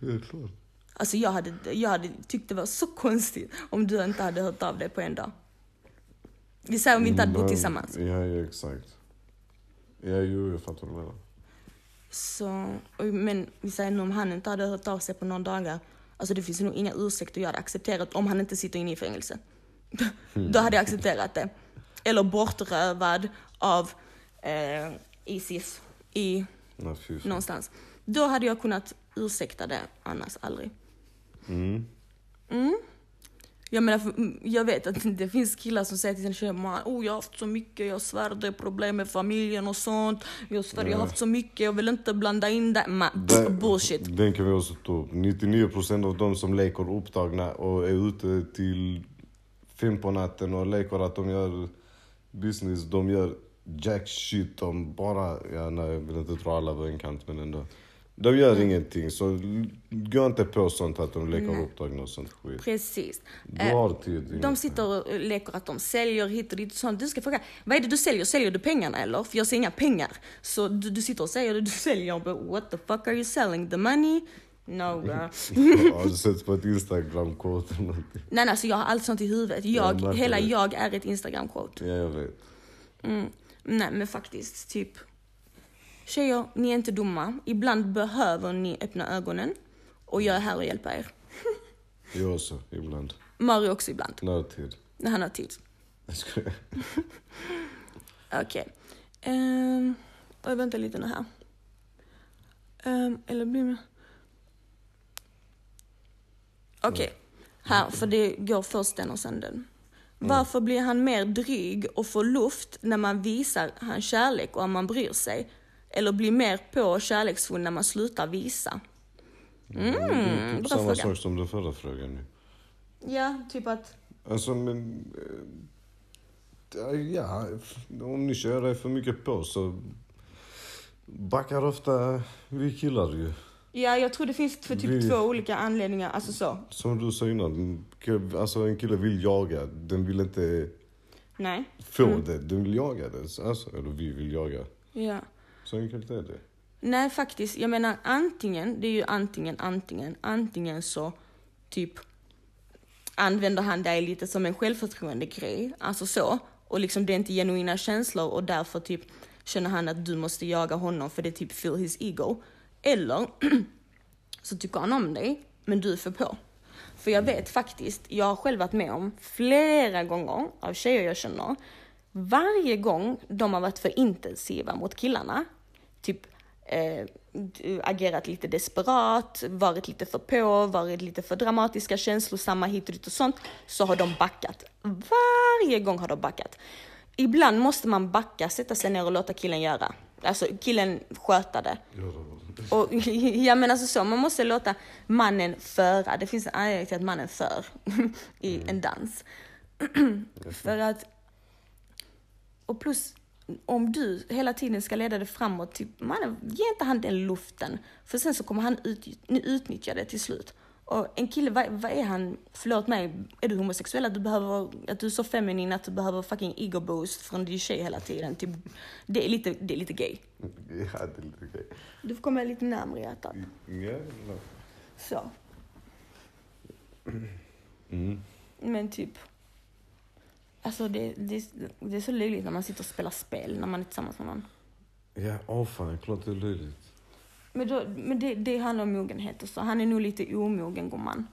Helt klart. Alltså jag hade, jag hade tyckt det var så konstigt om du inte hade hört av dig på en dag. Vi säger om vi inte hade bott tillsammans. Ja, ja exakt. Ja, jo, jag fattar vad du menar. Så, men vi säger nu om han inte hade hört av sig på några dagar. Alltså det finns nog inga ursäkter jag hade accepterat om han inte sitter inne i fängelse. Då hade jag accepterat det. Eller bortrövad av eh, Isis i fan. någonstans. Då hade jag kunnat ursäkta det, annars aldrig. Mm. Jag menar, mm, jag vet att det finns killar som säger till sina tjejer "Man, oh, jag har haft så mycket, jag svär det är problem med familjen och sånt. Jag svär jag har haft så mycket, jag vill inte blanda in det. Ma, Den- bullshit. Den kan vi också ta upp. 99% av de som leker upptagna och är ute till fem på natten och leker att de gör business, de gör jack shit. De bara, ja nej jag vill inte dra alla över en kant men ändå. De gör Mm. ingenting så gå inte på sånt att de leker upptagna och sånt skit. Precis. Du Eh, har tid. De ingenting. sitter och leker att de säljer hit och dit och sånt. Du ska fråga, vad är det du säljer? Säljer du pengarna eller? För jag ser inga pengar. Så du, du sitter och säger det du säljer. Och bara, what the fuck are you selling? The money? No girl. Har du sett på ett instagram-quote eller någonting? nej, nej, alltså jag har allt sånt i huvudet. Jag Jag, hela jag är ett Instagram-quote. Ja, jag vet. Mm. Nej, men faktiskt, typ. Tjejer, ni är inte dumma. Ibland behöver ni öppna ögonen. Och jag är här och hjälper er. Jag också, ibland. Mario också ibland, När har tid. när han har tid. Jag skojar. Okej. Um, och vänta lite nu här. Ehm, eller blir det... Okej. Här, för det går först den och sen den. Varför blir han mer dryg och får luft när man visar hans kärlek och om man bryr sig? Eller blir mer på och kärleksfull när man slutar visa? är typ bra samma fråga. sak som den förra frågan nu. Ja, typ att... Alltså men... eh, Ja, om ni kör er för mycket på så backar ofta vi killar ju. Ja, jag tror det finns för typ Vi- två olika anledningar. Alltså så. Som du sa innan, alltså en kille vill jaga, den vill inte Nej. få det, den vill jaga det. Alltså, eller vi vill jaga. Ja. Så enkelt är det. Nej, faktiskt. Jag menar antingen, det är ju antingen, antingen, antingen så typ använder han dig lite som en självförtroende grej, alltså så. Och liksom det är inte genuina känslor och därför typ känner han att du måste jaga honom för det typ fill his ego. Eller så tycker han om dig, men du är för på. För jag vet faktiskt, jag har själv varit med om flera gånger av tjejer jag känner, varje gång de har varit för intensiva mot killarna, typ eh, agerat lite desperat, varit lite för på, varit lite för dramatiska, känslosamma hit och dit och sånt, så har de backat. Varje gång har de backat. Ibland måste man backa, sätta sig ner och låta killen göra. Alltså killen sköta det. Och, ja men alltså så, man måste låta mannen föra. Det finns en anledning till att mannen för i en dans. För att, och plus om du hela tiden ska leda det framåt, typ, mannen, ge inte han den luften. För sen så kommer han ut, utnyttja det till slut. Och en kille, vad, vad är han, förlåt mig, är du homosexuell? Att du, behöver, att du är så feminin att du behöver fucking ego boost från din tjej hela tiden. Typ, det, är lite, det är lite gay. Ja, det är lite okej. Du får komma lite närmare hjärtat. Ja, ja. Så. Mm. Men typ... Alltså det, det, det är så löjligt när man sitter och spelar spel när man är tillsammans med någon. Ja, åh fan, klart det är löjligt. Men, då, men det, det handlar om mogenhet och så. Han är nog lite omogen gumman.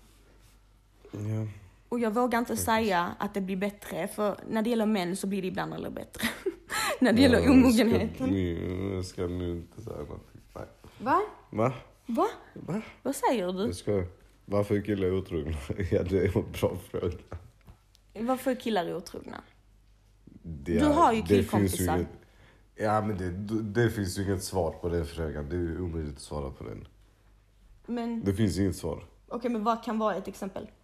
Ja. Och jag vågar inte säga att det blir bättre, för när det gäller män så blir det ibland aldrig bättre. när det gäller Ja, omogenheten. Ska, ni, jag ska nu inte säga någonting. Nej. Va? Va? Va? Va? Vad säger du? Jag ska... Varför är killar otrogna? ja, det är en bra fråga. Varför är killar otrogna? Det Du har ju killkompisar. inget- Ja, men det, det finns ju inget svar på den frågan. Det är omöjligt att svara på den. Men Det finns inget svar. okej, men vad kan vara ett exempel?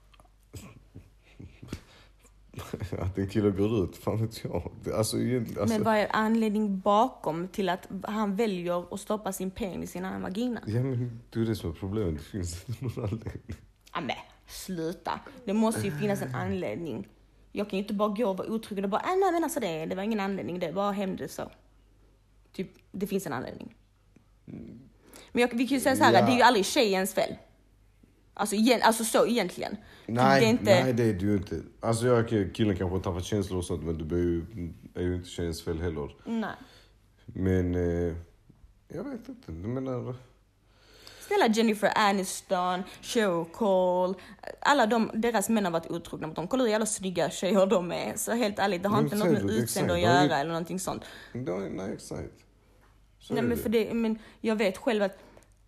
Att en kille går ut, fan vet jag. Alltså, egentligen, alltså, Men vad är anledningen bakom till att han väljer att stoppa sin penis i en annan vagina? Ja, men det är det som är problemet. Det finns inte någon anledning. Ja, men sluta. Det måste ju finnas en anledning. Jag kan ju inte bara gå och vara otrogen och bara, äh, nej men alltså det, det var ingen anledning, det bara hände så. Typ, det finns en anledning. Men jag, vi kan ju säga så här, Ja. det är ju aldrig tjejens fel. Alltså, igen, alltså så egentligen. Nej, det är inte, nej, det är det ju inte. Alltså, jag, killen kanske har tappat känslor och sånt, men det ju, är ju inte tjejens fel heller. nej. Men, eh, jag vet inte. Jag menar... Snälla Jennifer Aniston, Cheryl Cole, alla de, deras män har varit otrogna mot dem. Kolla hur jävla snygga tjejer de är. Så helt ärligt, det har inte något med utseende att göra eller någonting sånt. Nej, nej exakt. Så Nej är men för det, men jag vet själv att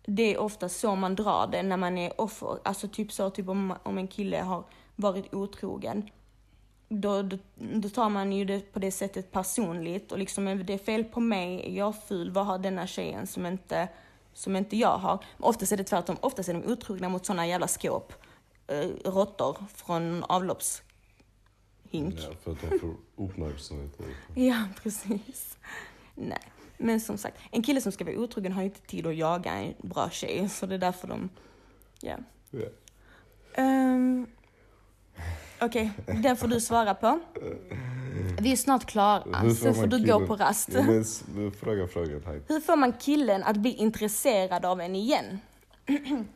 det är ofta så man drar det när man är offer. Alltså typ så, typ om, om en kille har varit otrogen. Då, då, då tar man ju det på det sättet personligt och liksom är det fel på mig, är jag ful, vad har denna tjejen som inte, som inte jag har? Men oftast är det tvärtom, oftast är de otrogna mot sådana jävla skåp. Uh, råttor från avloppshink. Ja, för att de får uppmärksamhet. Ja, precis. Nej, men som sagt, en kille som ska vara otrogen har ju inte tid att jaga en bra tjej, så det är därför de, ja. Ja. Um, Okej, den får du svara på. Vi är snart klara, Hur så får man du gå killen- på rast. Ja, men, s- men fråga frågan här. Hur får man killen att bli intresserad av en igen?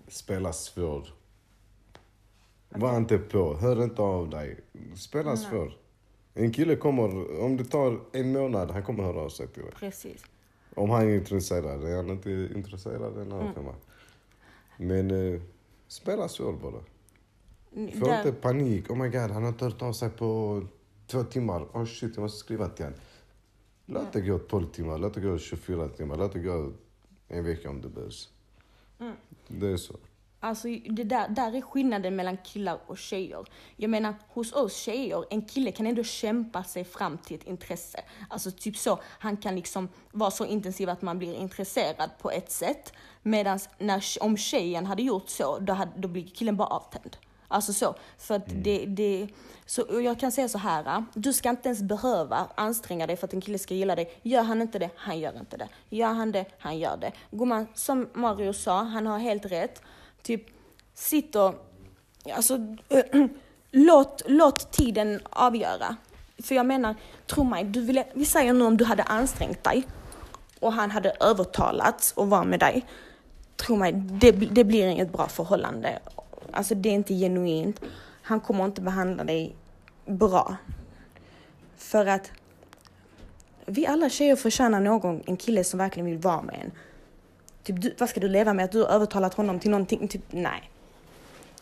Spela svår. Var inte på, hör inte av dig. Spela svår. En kille kommer, om det tar en månad, han kommer höra av sig till dig. Precis. Om han är intresserad. Är han inte intresserad, är en annan femma. Men eh, spela svår bara. Få Där- inte panik. Oh my god, han har inte hört av sig på två timmar. Oh shit, jag måste skriva till honom. Låt det gå 12 timmar, låt det gå 24 timmar, låt det gå en vecka om det behövs. Det är så. Alltså, det där, där är skillnaden mellan killar och tjejer. Jag menar, hos oss tjejer, en kille kan ändå kämpa sig fram till ett intresse. Alltså typ så, han kan liksom vara så intensiv att man blir intresserad på ett sätt. Medan när, om tjejen hade gjort så, då, hade, då blir killen bara avtänd. Alltså så, för att det, det, så jag kan säga så här, du ska inte ens behöva anstränga dig för att en kille ska gilla dig. Gör han inte det, han gör inte det. Gör han det, han gör det. Gumman, som Mario sa, han har helt rätt. Typ, sitt och, alltså, låt, låt tiden avgöra. För jag menar, tro mig, du ville, vi säger nu om du hade ansträngt dig och han hade övertalats att vara med dig. Tro mig, det, det blir inget bra förhållande. Alltså det är inte genuint. Han kommer inte behandla dig bra. För att vi alla tjejer förtjänar någon, en kille som verkligen vill vara med en. Typ, du, vad ska du leva med? Att du har övertalat honom till någonting? Typ, nej.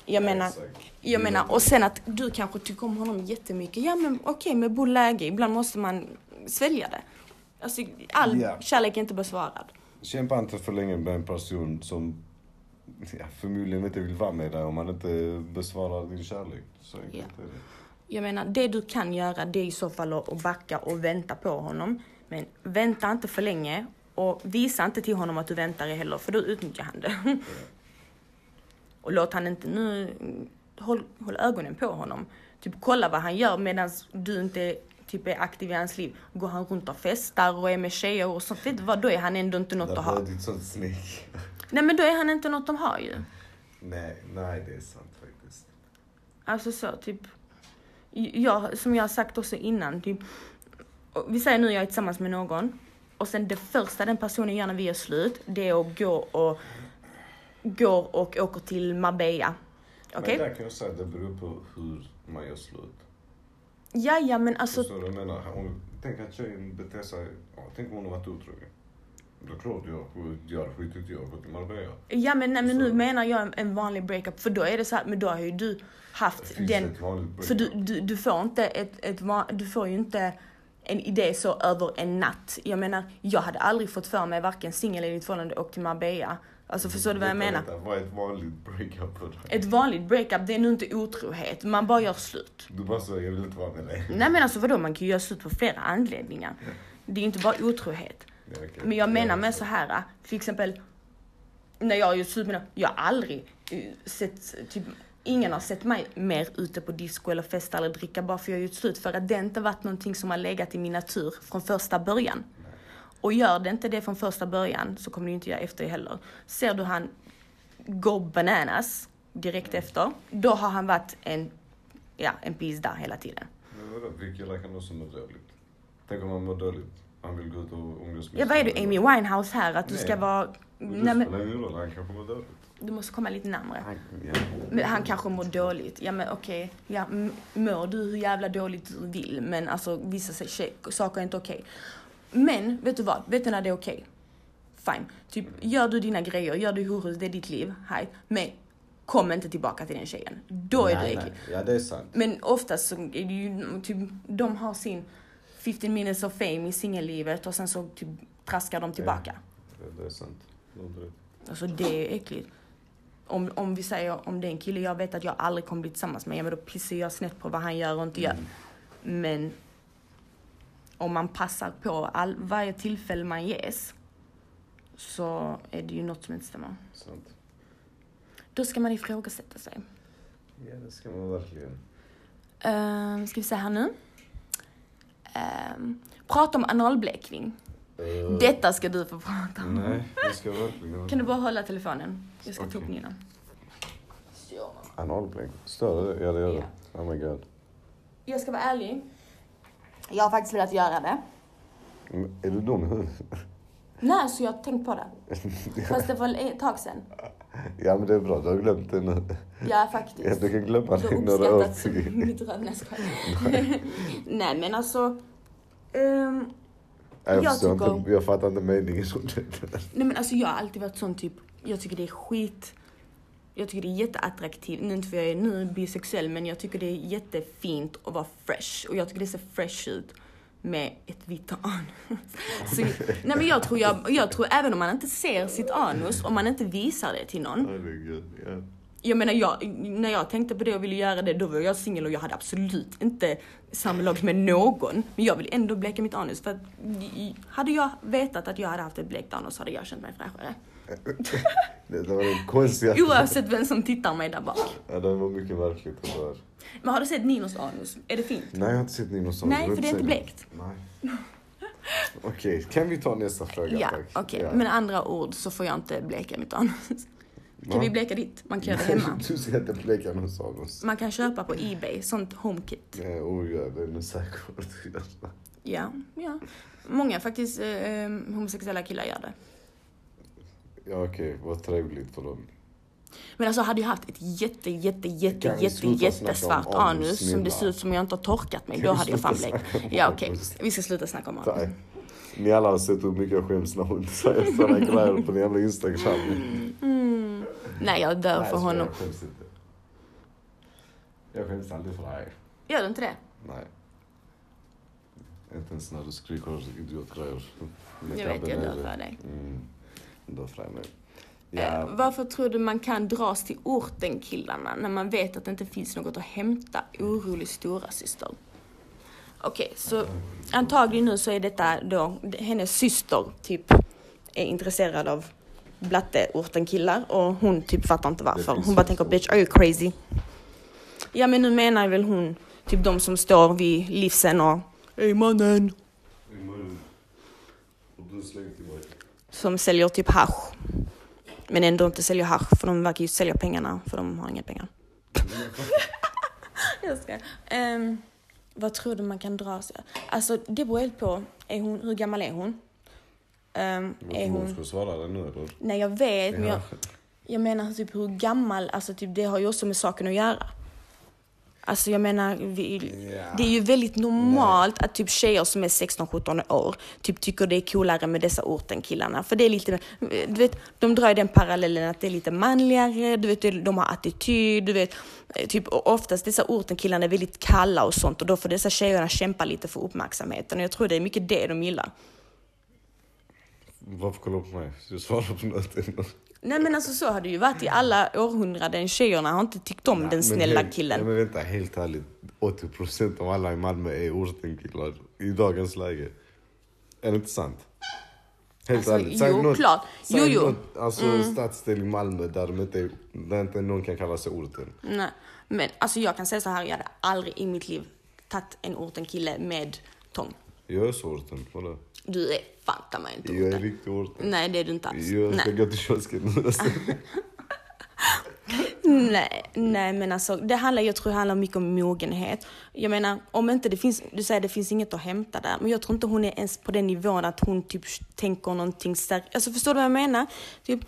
Jag menar, jag menar, och sen att du kanske tycker om honom jättemycket. Ja men okej, med bo läge. Ibland måste man svälja det. Alltså, all Ja. kärlek är inte besvarad. Kämpa inte för länge med en person som ja, förmodligen inte vill vara med dig om man inte besvarar din kärlek. Så enkelt Ja. är det. Jag menar, det du kan göra det är i så fall att backa och vänta på honom. Men vänta inte för länge och visa inte till honom att du väntar heller, för då utnyttjar han det. och låt han inte nu, håll, håll ögonen på honom. Typ kolla vad han gör medan du inte typ är aktiv i hans liv. Går han runt och festar och är med tjejer och sånt, vet du vad, då är han ändå inte något att ha. det ett sånt sneak. Nej men då är han inte något de har ju. nej, nej det är sant faktiskt. Alltså så, typ. Jag, som jag har sagt också innan, typ. Vi säger nu jag är tillsammans med någon. Och sen det första den personen gör när vi är slut, det är att gå och går och åker till Marbella. Okej? Men där kan jag säga det beror på hur man gör slut. Ja, ja, men alltså. Förstår du vad jag menar? Om, tänk att tjejen beter sig... Ja, tänk om hon har varit otrogen. Då är det klart jag, jag skitit jag gått till Marbella. Ja, men, nej, men nu menar jag en, vanlig breakup. För då är det så här, men då har ju du Det haft den. För du, du, du får inte ett, ett du får ju inte en idé så över en natt. Jag menar, jag hade aldrig fått för mig varken singel i ett förhållande och till Marbella. Alltså förstår du vad jag menar? Vad är ett vanligt breakup för dig? Ett vanligt breakup, det är nu inte otrohet. Man bara gör slut. Du bara så, jag vill inte vara med dig. Nej men alltså vadå, man kan ju göra slut på flera anledningar. Det är inte bara otrohet. Men jag menar med så här, till exempel när jag gjort slut med jag har aldrig eh, sett, typ, ingen har sett mig mer ute på disco eller festa eller dricka bara för jag har gjort slut. För att det inte varit någonting som har legat i min natur från första början. Och gör det inte det från första början så kommer ju inte göra efter det heller. Ser du han go bananas direkt efter, då har han varit en, ja, en där hela tiden. Men vadå, vi killar kan också må dåligt. Tänk om han mår dåligt. Han vill gå ut och med Ja, vad är du Amy. Winehouse här? Att du ska Nej. vara... Men Nej, men, spelar ingen roll, han kanske mår dåligt. du måste komma lite närmare. Han, ja. Men han kanske mår dåligt. Ja men okej, ja, m- mår du hur jävla dåligt du vill men alltså vissa saker är inte okej. Men vet du vad? Vet du när det är okej? Fine. Typ gör du dina grejer, gör du horhus, det är ditt liv. Hej. Men kom inte tillbaka till den tjejen. Då är Nej, äckligt. Ja, det är sant. Men oftast så är det ju typ, de har sin 15 minutes of fame i singellivet och sen så typ traskar de tillbaka. Det, det är sant. Det. Alltså det är äckligt. Om, om vi säger om det är en kille jag vet att jag aldrig kommer bli tillsammans med, ja, men då pissar jag snett på vad han gör och inte gör. Men om man passar på all, varje tillfälle man ges så är det ju något som inte stämmer. Sant. Då ska man ifrågasätta sig. Ja, det ska man verkligen. Uh, ska vi se här nu. Ehm, prata om analblekning. Eh, Detta ska du få prata om. Nej, det ska verkligen... Kan du bara hålla telefonen? Jag ska ta upp. Nina. Analblek? Stör det? Ja, det gör det. Ja. Oh my god. Jag ska vara ärlig. Jag har faktiskt velat göra det. Men Är du dum i huvudet? Nej, så jag har tänkt på det. Fast det var ett tag sedan. Ja, men det är bra. Du har glömt det nu. Ja, Ja, faktiskt. du kan glömma Du det har i några år. uppskattat mitt röv. Nej, jag skojar. Nej, men alltså. Nej, Jag, Jag tycker- inte, jag fattar inte meningen som nej, men alltså jag har alltid varit sån typ. Jag tycker det är skit. Jag tycker det är jätteattraktivt. Nu inte för jag är nu bisexuell, men jag tycker det är jättefint att vara fresh. Och jag tycker det ser fresh ut med ett vitt anus. Så, nej men jag tror, jag, jag tror även om man inte ser sitt anus, om man inte visar det till någon, Herregud. Ja. Jag menar, jag, när jag tänkte på det och ville göra det, då var jag singel och jag hade absolut inte samlag med någon. Men jag ville ändå bleka mitt anus för att hade jag vetat att jag hade haft ett blekt anus hade jag känt mig fräschare. Det, det var den konstigaste... Oavsett vem som tittar mig där bak. Ja, det var mycket det där. Men har du sett Ninos anus? Är det fint? Nej, jag har inte sett Ninos anus. Nej, vill för det är inte blekt. Nej. Okej, kan vi ta nästa fråga Ja, okej. Ja. Med andra ord så får jag inte bleka mitt anus. Kan Va? vi bleka ditt? Man kan göra det hemma. du ska inte bleka någons anus. Man kan köpa på Ebay, sånt HomeKit. Ja, oh, ja, det är nog säkert. Ja, ja. Många faktiskt eh, homosexuella killar gör det. Ja, okej, vad trevligt för dem. Men alltså hade jag haft ett jätte, jätte, jätte, jätte, jättesvart anus, som det ser ut som jag inte har torkat mig, Kan då hade jag fan blekt. Ja okej, anus? vi ska sluta snacka om anus. Ni alla har sett hur mycket jag skäms när hon säger sådana grejer på den jävla Instagram. Mm. Nej, jag dör Nej, för så honom. Jag skäms inte. Jag skäms aldrig för dig. Gör du inte det? Nej. Inte ens när du skriker idiotgrejer. Jag vet, jag dör för dig. Mm. Dör för dig med. Eh, Ja, varför tror du man kan dras till orten killarna när man vet att det inte finns något att hämta? Orolig stora syster. Okej, så antagligen nu så är detta då hennes syster typ är intresserad av blatteorten killar och hon typ fattar inte varför. Hon bara tänker bitch are you crazy? Ja men nu menar väl hon typ de som står vid livsen och Ey mannen! Som säljer typ hasch. Men ändå inte säljer hasch för de verkar ju sälja pengarna för de har inga pengar. Jag ska. Um, vad tror du man kan dra sig? Alltså det beror helt på. Är hon, hur gammal är hon? Um, är Hon ska svara det nu eller? Nej jag vet men jag, Ja. jag menar typ hur gammal, alltså typ det har ju också med saken att göra. Alltså jag menar, vi, Ja. det är ju väldigt normalt att typ tjejer som är 16-17 år typ tycker det är coolare med dessa ort än killarna. För det är lite, du vet, de drar ju den parallellen att det är lite manligare, du vet, de har attityd, du vet. Typ oftast dessa orten killarna är väldigt kalla och sånt och då får dessa tjejerna kämpa lite för uppmärksamheten och jag tror det är mycket det de gillar. Varför kollar du på mig? Jag svarar på något. Nej men alltså så har det ju varit i alla århundraden. Tjejerna har inte tyckt om den snälla helt, killen. Ja, men vänta, helt ärligt. 80% av alla i Malmö är ortenkillar i dagens läge. Är det inte sant? Helt Alltså, ärligt. jo, klart. Säg Jo, jo. Något, alltså stadsdel i Malmö där, de inte, där inte någon kan kalla sig orten. Nej, men alltså jag kan säga så här, jag hade aldrig i mitt liv tagit en orten kille med tång. Jag är så orten, kolla. Du är fanta mig inte Jag är orten. riktig orten. Nej, det är du inte alls. Jag ska Nej. gå till kiosken nej, nej, men alltså det handlar, jag tror det handlar mycket om mogenhet. Jag menar, om inte det finns, du säger det finns inget att hämta där, men jag tror inte hon är ens på den nivån att hon typ tänker någonting seriöst. Alltså förstår du vad jag menar? Typ,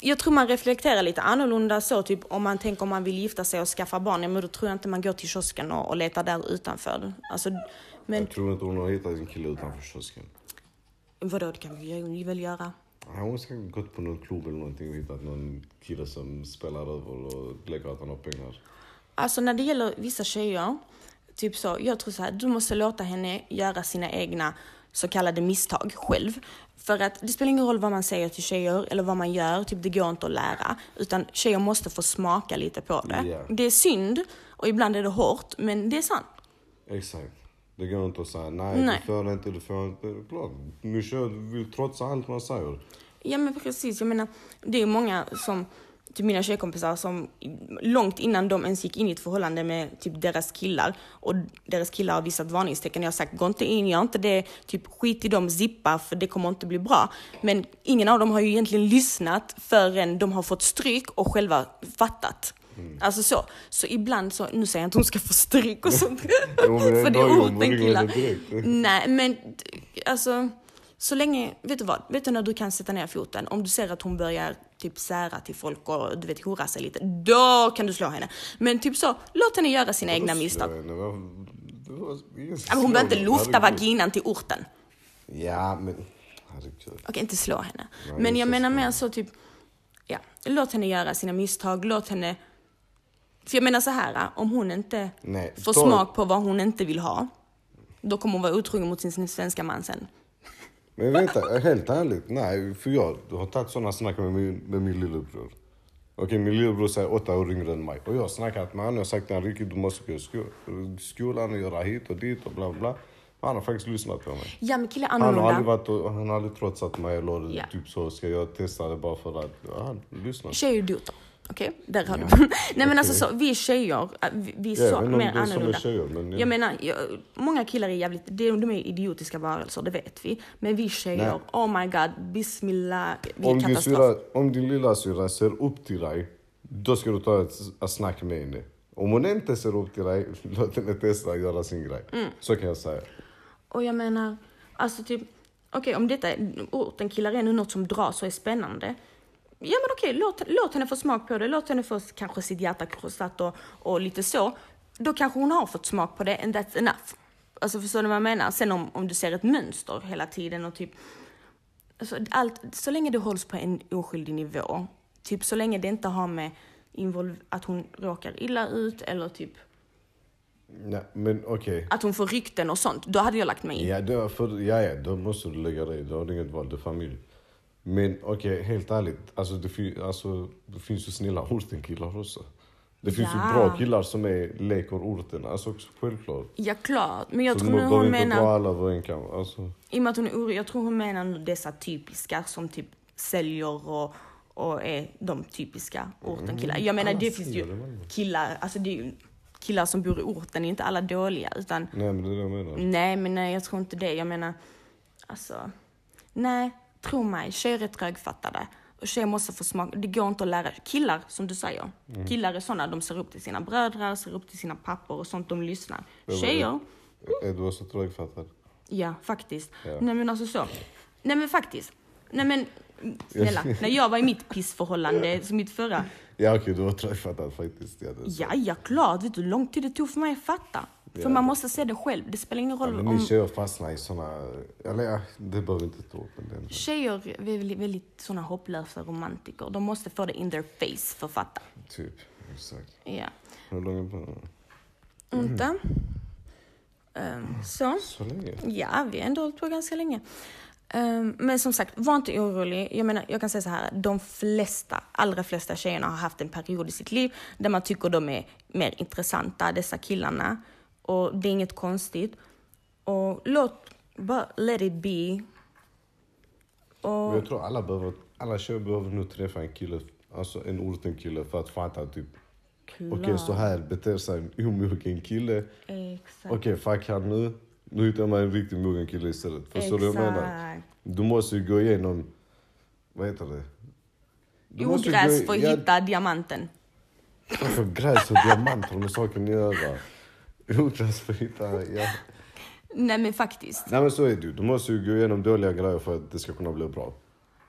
jag tror man reflekterar lite annorlunda så, typ om man tänker om man vill gifta sig och skaffa barn, ja, men då tror jag inte man går till kiosken och, och letar där utanför. Alltså, men Jag tror inte hon har hittat en kille utanför kiosken. Vadå, det kan vi väl göra? Hon ska gått på någon klubb eller någonting och hittat någon kille som spelar över och lägger att han har pengar. Alltså när det gäller vissa tjejer, typ så, jag tror så här, du måste låta henne göra sina egna så kallade misstag själv. För att det spelar ingen roll vad man säger till tjejer eller vad man gör, typ det går inte att lära. Utan tjejer måste få smaka lite på det. Ja. Det är synd och ibland är det hårt, men det är sant. Exakt. Det går inte att säga nej, Nej. du får inte, du får inte. Klart, du vill trotsa allt man säger. Ja men precis, jag menar det är många som, typ mina tjejkompisar som långt innan de ens gick in i ett förhållande med typ deras killar och deras killar har visat varningstecken. Jag har sagt gå inte in, gör inte det, typ skit i dem, zippa för det kommer inte bli bra. Men ingen av dem har ju egentligen lyssnat förrän de har fått stryk och själva fattat. Alltså så. Så ibland så, nu säger jag inte hon ska få stryk och sånt. Jo, för det är orten killar. Nej men alltså, så länge, vet du vad? Vet du när du kan sätta ner foten? Om du ser att hon börjar typ sära till folk och du vet hora sig lite, då kan du slå henne. Men typ så, låt henne göra sina egna misstag. Hon behöver inte lufta vaginan till orten. Ja, men herregud. Okej, inte slå henne. Men jag menar mer så typ, ja, låt henne göra sina misstag, låt henne... För jag menar så här, om hon inte Nej, får ta- smak på vad hon inte vill ha, då kommer hon vara otrogen mot sin svenska man sen. Men vänta, helt ärligt. Nej, för jag har tagit sådana snack med min, med min lillebror. Okej, min lillebror är åtta år yngre än mig. Och jag har snackat med honom och sagt till honom, du måste gå i sko- skolan och göra hit och dit och bla bla. Han har faktiskt lyssnat på mig. Ja, men killar är Han har aldrig, annorlunda. varit och, han har aldrig trotsat mig eller Ja. typ så, ska jag testa det bara för att... Ja, han lyssnar. Tjejer är idioter. Okej, där har du. Nej men alltså så, vi är tjejer, äh, vi, vi är Ja, så mer är annorlunda. tjejer, men ja. Jag menar, jag, många killar är jävligt, de, de är idiotiska varelser, det vet vi. Men vi tjejer, Nej. oh my god, bismillah, vi är Om din, katastrof. syra, om din lilla syra ser upp till dig, då ska du ta ett, ett snack med henne. Om hon inte ser upp till dig, låt henne testa att göra sin grej. Mm. Så kan jag säga. Och jag menar, alltså typ, okej om detta är, orten killar är nu något som dras och är spännande. Ja men okej, låt, låt henne få smak på det, låt henne få kanske sitt hjärta krossat och, och lite så. Då kanske hon har fått smak på det and that's enough. Alltså förstår du vad jag menar? Sen om, om du ser ett mönster hela tiden och typ, alltså allt, så länge det hålls på en oskyldig nivå, typ så länge det inte har med involv, att hon råkar illa ut eller typ Ja, men okej. att hon får rykten och sånt, då hade jag lagt mig i. Ja, det, för, ja, ja, då måste du lägga dig. Du har inget val, det är familj. Men okej, helt ärligt. Alltså det, alltså, det finns ju snälla ortenkillar också. Det finns Ja. ju bra killar som är, leker orten. Alltså också självklart. Ja, klart. Men jag så tror nu hon menar, dra alla över en kam. Alltså, i och med att hon är orolig, jag tror hon menar dessa typiska som typ säljer och, och är de typiska ortenkillar. Jag menar det finns ju killar, alltså det är ju killar som bor i orten, är inte alla dåliga utan nej men det är det jag menar. nej men nej, jag tror inte det. Jag menar, alltså, nej, tro mig, tjejer är trögfattade. Och tjejer måste få smak, det går inte att lära. Killar, som du säger, Mm. killar är sådana, de ser upp till sina bröder, ser upp till sina pappor och sånt, de lyssnar. Tjejer, Är du också trögfattad? Ja, faktiskt. Ja. Nej men alltså så. Nej men faktiskt. Nej men snälla, när jag var i mitt pissförhållande, så mitt förra, Ja okej, du har träffat faktiskt. Ja, är. Ja, ja, klart. Vet du hur lång tid det tog för mig att fatta? För Ja. man måste se det själv. Det spelar ingen Ja, roll men om... ni tjejer fastnar i såna... Eller ja, det behöver vi inte ta upp. Är Tjejer är väldigt, väldigt såna hopplösa romantiker. De måste få det in their face för att fatta. typ, exakt. Ja. Hur långt på? Inte? Ehm, så. Så länge? Ja, vi har ändå hållit på ganska länge. Ehm, men som sagt, var inte orolig. Jag menar, jag kan säga så här. De flesta, allra flesta tjejerna har haft en period i sitt liv där man tycker de är mer intressanta, dessa killarna. Och det är inget konstigt. Och låt, bara let it be. Och, jag tror alla behöver, alla tjejer behöver nu träffa en kille, alltså en orten kille för att fatta typ, okej så här beter sig en omogen kille. Okej, fuck han nu. Nu hittar man en riktigt mogen kille istället. Förstår du vad jag menar? Du måste ju gå igenom, vad heter det? Du Ogräs för att ja, hitta diamanten. Varför gräs och diamanter med saken att göra? Ogräs för att hitta, ja. Nej men faktiskt. Nej men så är det ju. Du måste ju gå igenom dåliga grejer för att det ska kunna bli bra.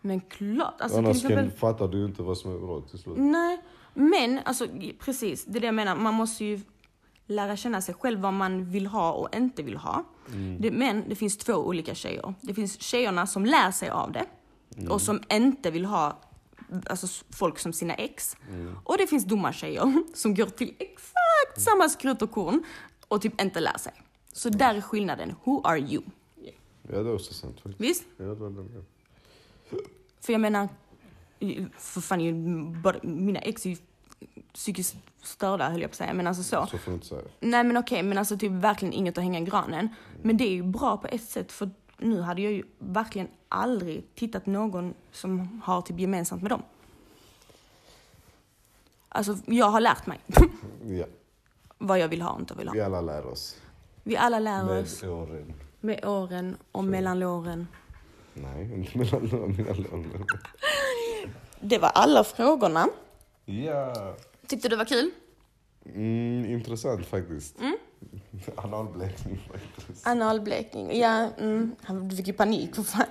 Men klart. Alltså, till Annars exempel, kan, fattar du ju inte vad som är bra till slut. Nej, men alltså precis, det är det jag menar. Man måste ju lära känna sig själv vad man vill ha och inte vill ha. Det, men det finns två olika tjejer. Det finns tjejerna som lär sig av det och som inte vill ha alltså, folk som sina ex. Och det finns dumma tjejer som går till exakt samma skrut och korn och typ inte lär sig. Så där är skillnaden. Who are you? Ja det är också sant faktiskt. Visst? Ja, det jag med. För jag menar, för fan, mina ex är ju psykiskt störda höll jag på att säga. Men alltså så. Så får du inte säga. Nej men okej, men alltså typ verkligen inget att hänga i granen. Men det är ju bra på ett sätt för nu hade jag ju verkligen aldrig tittat någon som har typ gemensamt med dem. Alltså jag har lärt mig Ja, vad jag vill ha och inte vill ha. vi alla lär oss. Vi alla lär oss Med åren. med åren och mellan låren. Nej, mellan mellan lånen. Det var alla frågorna. Ja. Tyckte du det var kul? Mm, intressant faktiskt. Mm. Analblekning faktiskt. Analblekning. Ja, mm, du fick ju panik för fan.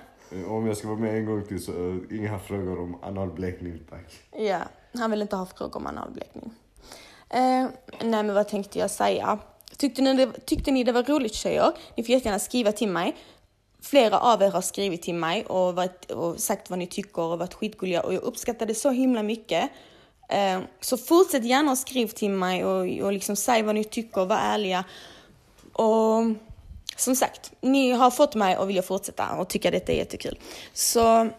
Om jag ska vara med en gång till så uh, inga frågor om analblekning tack. Ja, han vill inte ha frågor om analblekning. Eh, nej, men vad tänkte jag säga? Tyckte ni, det, tyckte ni det var roligt tjejer? Ni får jättegärna skriva till mig. Flera av er har skrivit till mig och, varit, och sagt vad ni tycker och varit skitgulliga och jag uppskattar det så himla mycket. Eh, så fortsätt gärna och skriv till mig och, och liksom säg vad ni tycker, var ärliga. Och som sagt, ni har fått mig att vilja fortsätta och tycka detta är jättekul. Så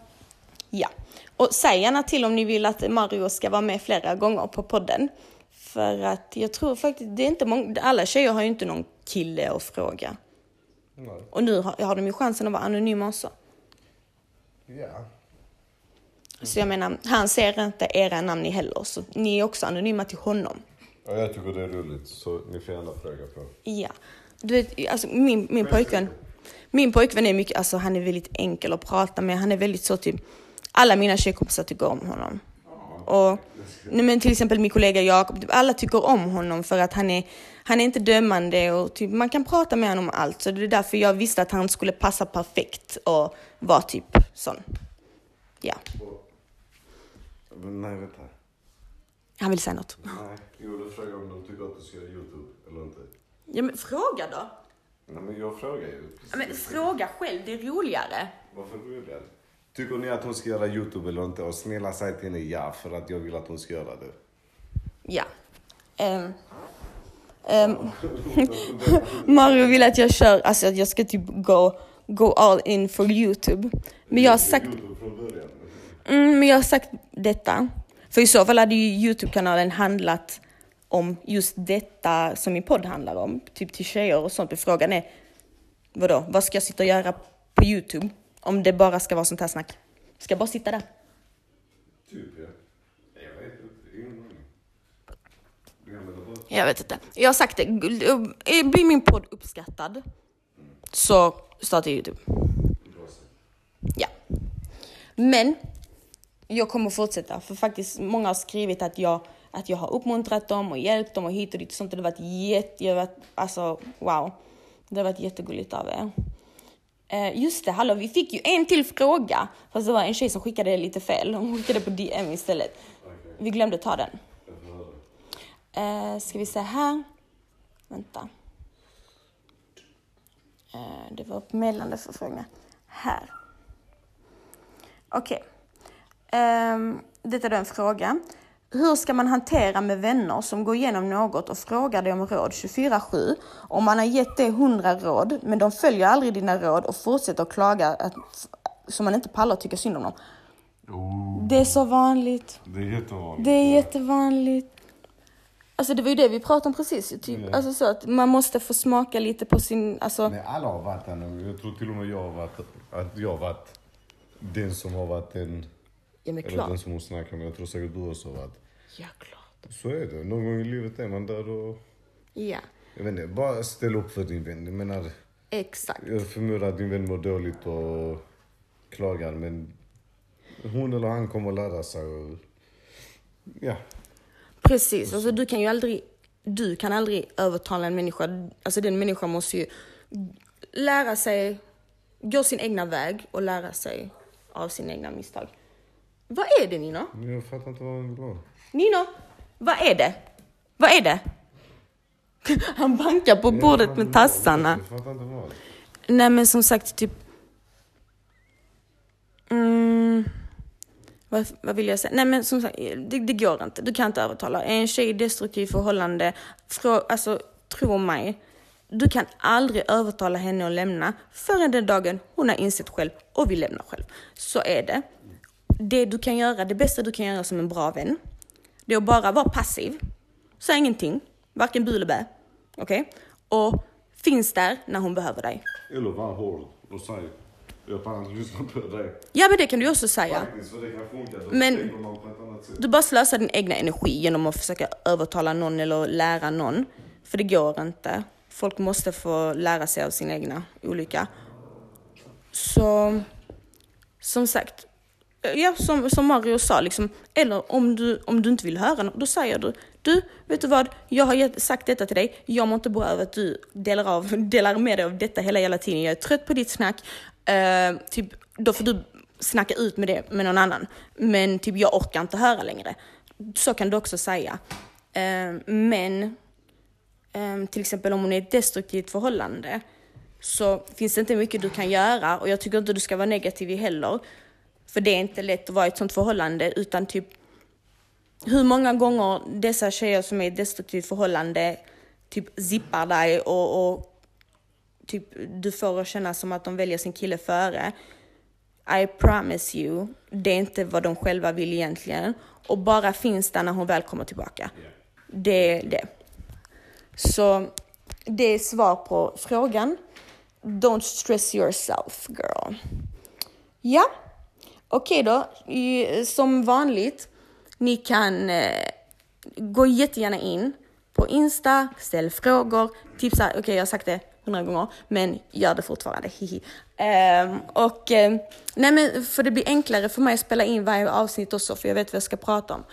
Ja, och säg gärna till om ni vill att Mario ska vara med flera gånger på podden. För att jag tror faktiskt, det är inte många, alla tjejer har ju inte någon kille att fråga. Nej. Och nu har, har de ju chansen att vara anonyma också. Ja. Så jag menar, han ser inte era namn ni heller, så ni är också anonyma till honom. ja. Jag tycker det är roligt så ni får gärna fråga på. Ja. Du vet, alltså min, min pojkvän, min pojkvän är mycket, alltså han är väldigt enkel att prata med. Han är väldigt så typ, alla mina tjejkompisar tycker om honom. Och, nej men till exempel min kollega Jakob, typ, alla tycker om honom för att han är, han är inte dömande och typ, man kan prata med honom om allt. Så det är därför jag visste att han skulle passa perfekt och vara typ sån. Ja, nej, vänta. han vill säga något. Nej. Jo, du frågar om de tycker att du ska göra YouTube eller inte. Ja men fråga då. Nej, men jag frågar ju. Ja, men fråga själv, det är roligare. Varför roligare? Tycker ni att hon ska göra YouTube eller inte? Och snälla säg till henne ja, för att jag vill att hon ska göra det. Ja. Ehm, ehm, Mario vill att jag kör, alltså att jag ska typ gå, go all in for YouTube. Men jag har sagt, YouTube från början. Mm, men jag har sagt detta. För i så fall hade ju YouTube-kanalen handlat om just detta som min podd handlar om. Typ till tjejer och sånt. Men frågan är, vadå, vad ska jag sitta och göra på YouTube? Om det bara ska vara sånt här snack. Ska jag bara sitta där? Typ ja. Jag vet inte, ingen aning. Jag vet inte. Jag har sagt det, eh, blir min podd uppskattad så startar jag YouTube. Ja. Men jag kommer fortsätta för faktiskt många har skrivit att jag, att jag har uppmuntrat dem och hjälpt dem och hit och dit och sånt. Det har varit jätte, jag har varit, alltså wow. Det har varit jättegulligt av er. Eh, just det, hallå, vi fick ju en till fråga. Fast det var en tjej som skickade lite fel. Hon skickade på DM istället. Vi glömde ta den. Eh, ska vi se här. Vänta. Eh, det var meddelande förfrågningar. Här. Okej. Ehm, detta är då en fråga. Hur ska man hantera med vänner som går igenom något och frågar dig om råd 24-7 om man har gett dig 100 råd men de följer aldrig dina råd och fortsätter att klaga att, som man inte pallar tycker synd om dem? Oh, Det är så vanligt. det är jättevanligt. Det är jättevanligt. Alltså det var ju det vi pratade om precis. Typ. Ja. Alltså så att man måste få smaka lite på sin, alltså Nej, alla har varit där gång. Jag tror till och med jag har varit, att jag har varit den som har varit den, ja men klart. den som hon snackar med. Jag tror säkert du också varit. Ja klart. Så är det. Någon gång i livet är man där och... Ja, Jag vet inte, bara ställ upp för din vän. Jag menar, exakt. jag förmodar att din vän mår dåligt och klagar men hon eller han kommer att lära sig och... Ja. Precis, alltså du kan ju aldrig, du kan aldrig övertala en människa, alltså den människan måste ju lära sig, gå sin egna väg och lära sig av sina egna misstag. Vad är det Nino? Jag fattar inte vad hon vill ha. Nino, vad är det? Vad är det? Han bankar på bordet med tassarna. Jag fattar inte vad. Nej men som sagt, typ... Mm, vad, vad vill jag säga? Nej men som sagt, det, det går inte. Du kan inte övertala. Är en tjej i destruktivt förhållande, frå, alltså tro mig. Du kan aldrig övertala henne att lämna förrän den dagen hon har insett själv och vill lämna själv. Så är det. Det du kan göra, det bästa du kan göra som en bra vän, det är att bara vara passiv. Säg ingenting, varken bu eller bä. Okej? Och finns där när hon behöver dig. Eller var hård och säg jag pallar inte lyssna på dig. Ja men det kan du också säga. Faktiskt, för det kan funka. Men-. Du bara slösar din egna energi genom att försöka övertala någon eller lära någon. För det går inte. Folk måste få lära sig av sin egna olycka. Så, som sagt, ja, som, som Mario sa, liksom, eller om du, om du inte vill höra något, då säger du, du, vet du vad, jag har sagt detta till dig, jag mår inte bra över att du delar, av, delar med dig av detta hela jävla tiden, jag är trött på ditt snack, Uh, typ, då får du snacka ut med det med någon annan. Men typ, jag orkar inte höra längre. Så kan du också säga. Uh, men um, till exempel om hon är i ett destruktivt förhållande så finns det inte mycket du kan göra och jag tycker inte du ska vara negativ heller. För det är inte lätt att vara i ett sånt förhållande utan typ hur många gånger dessa tjejer som är i ett destruktivt förhållande typ zippar dig och, och typ du får att känna som att de väljer sin kille före. I promise you, det är inte vad de själva vill egentligen. Och bara finns där när hon väl kommer tillbaka. Det är det. Så det är svar på frågan. Don't stress yourself girl. Ja, okej då. I- Som vanligt, ni kan eh, gå jättegärna in på Insta, ställ frågor, tipsa. Okej, jag har sagt det hundra gånger, men gör det fortfarande. Hihi. Ehm, och eh, nej, men för det blir enklare för mig att spela in varje avsnitt också, för jag vet vad jag ska prata om.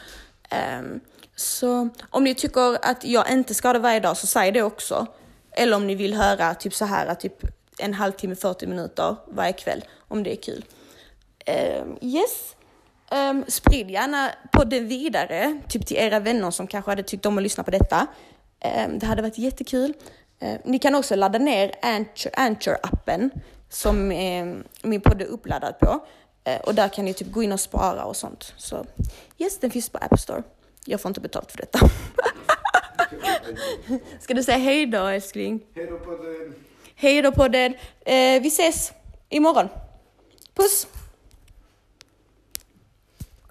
Ehm, så om ni tycker att jag inte ska ha det varje dag så säg det också. Eller om ni vill höra typ så här, typ en halvtimme, 40 minuter varje kväll, om det är kul. Ehm, yes. Um, sprid gärna podden vidare, typ till era vänner som kanske hade tyckt om att lyssna på detta. Ehm, det hade varit jättekul. Ehm, ni kan också ladda ner Anchor- Anchor-appen som ehm, min podd är uppladdad på. Ehm, och där kan ni typ gå in och spara och sånt. Så yes, den finns på App Store. Jag får inte betalt för detta. Ska du säga hej då älskling? Hej då på den. Hej då podden. Eh, vi ses imorgon. Puss!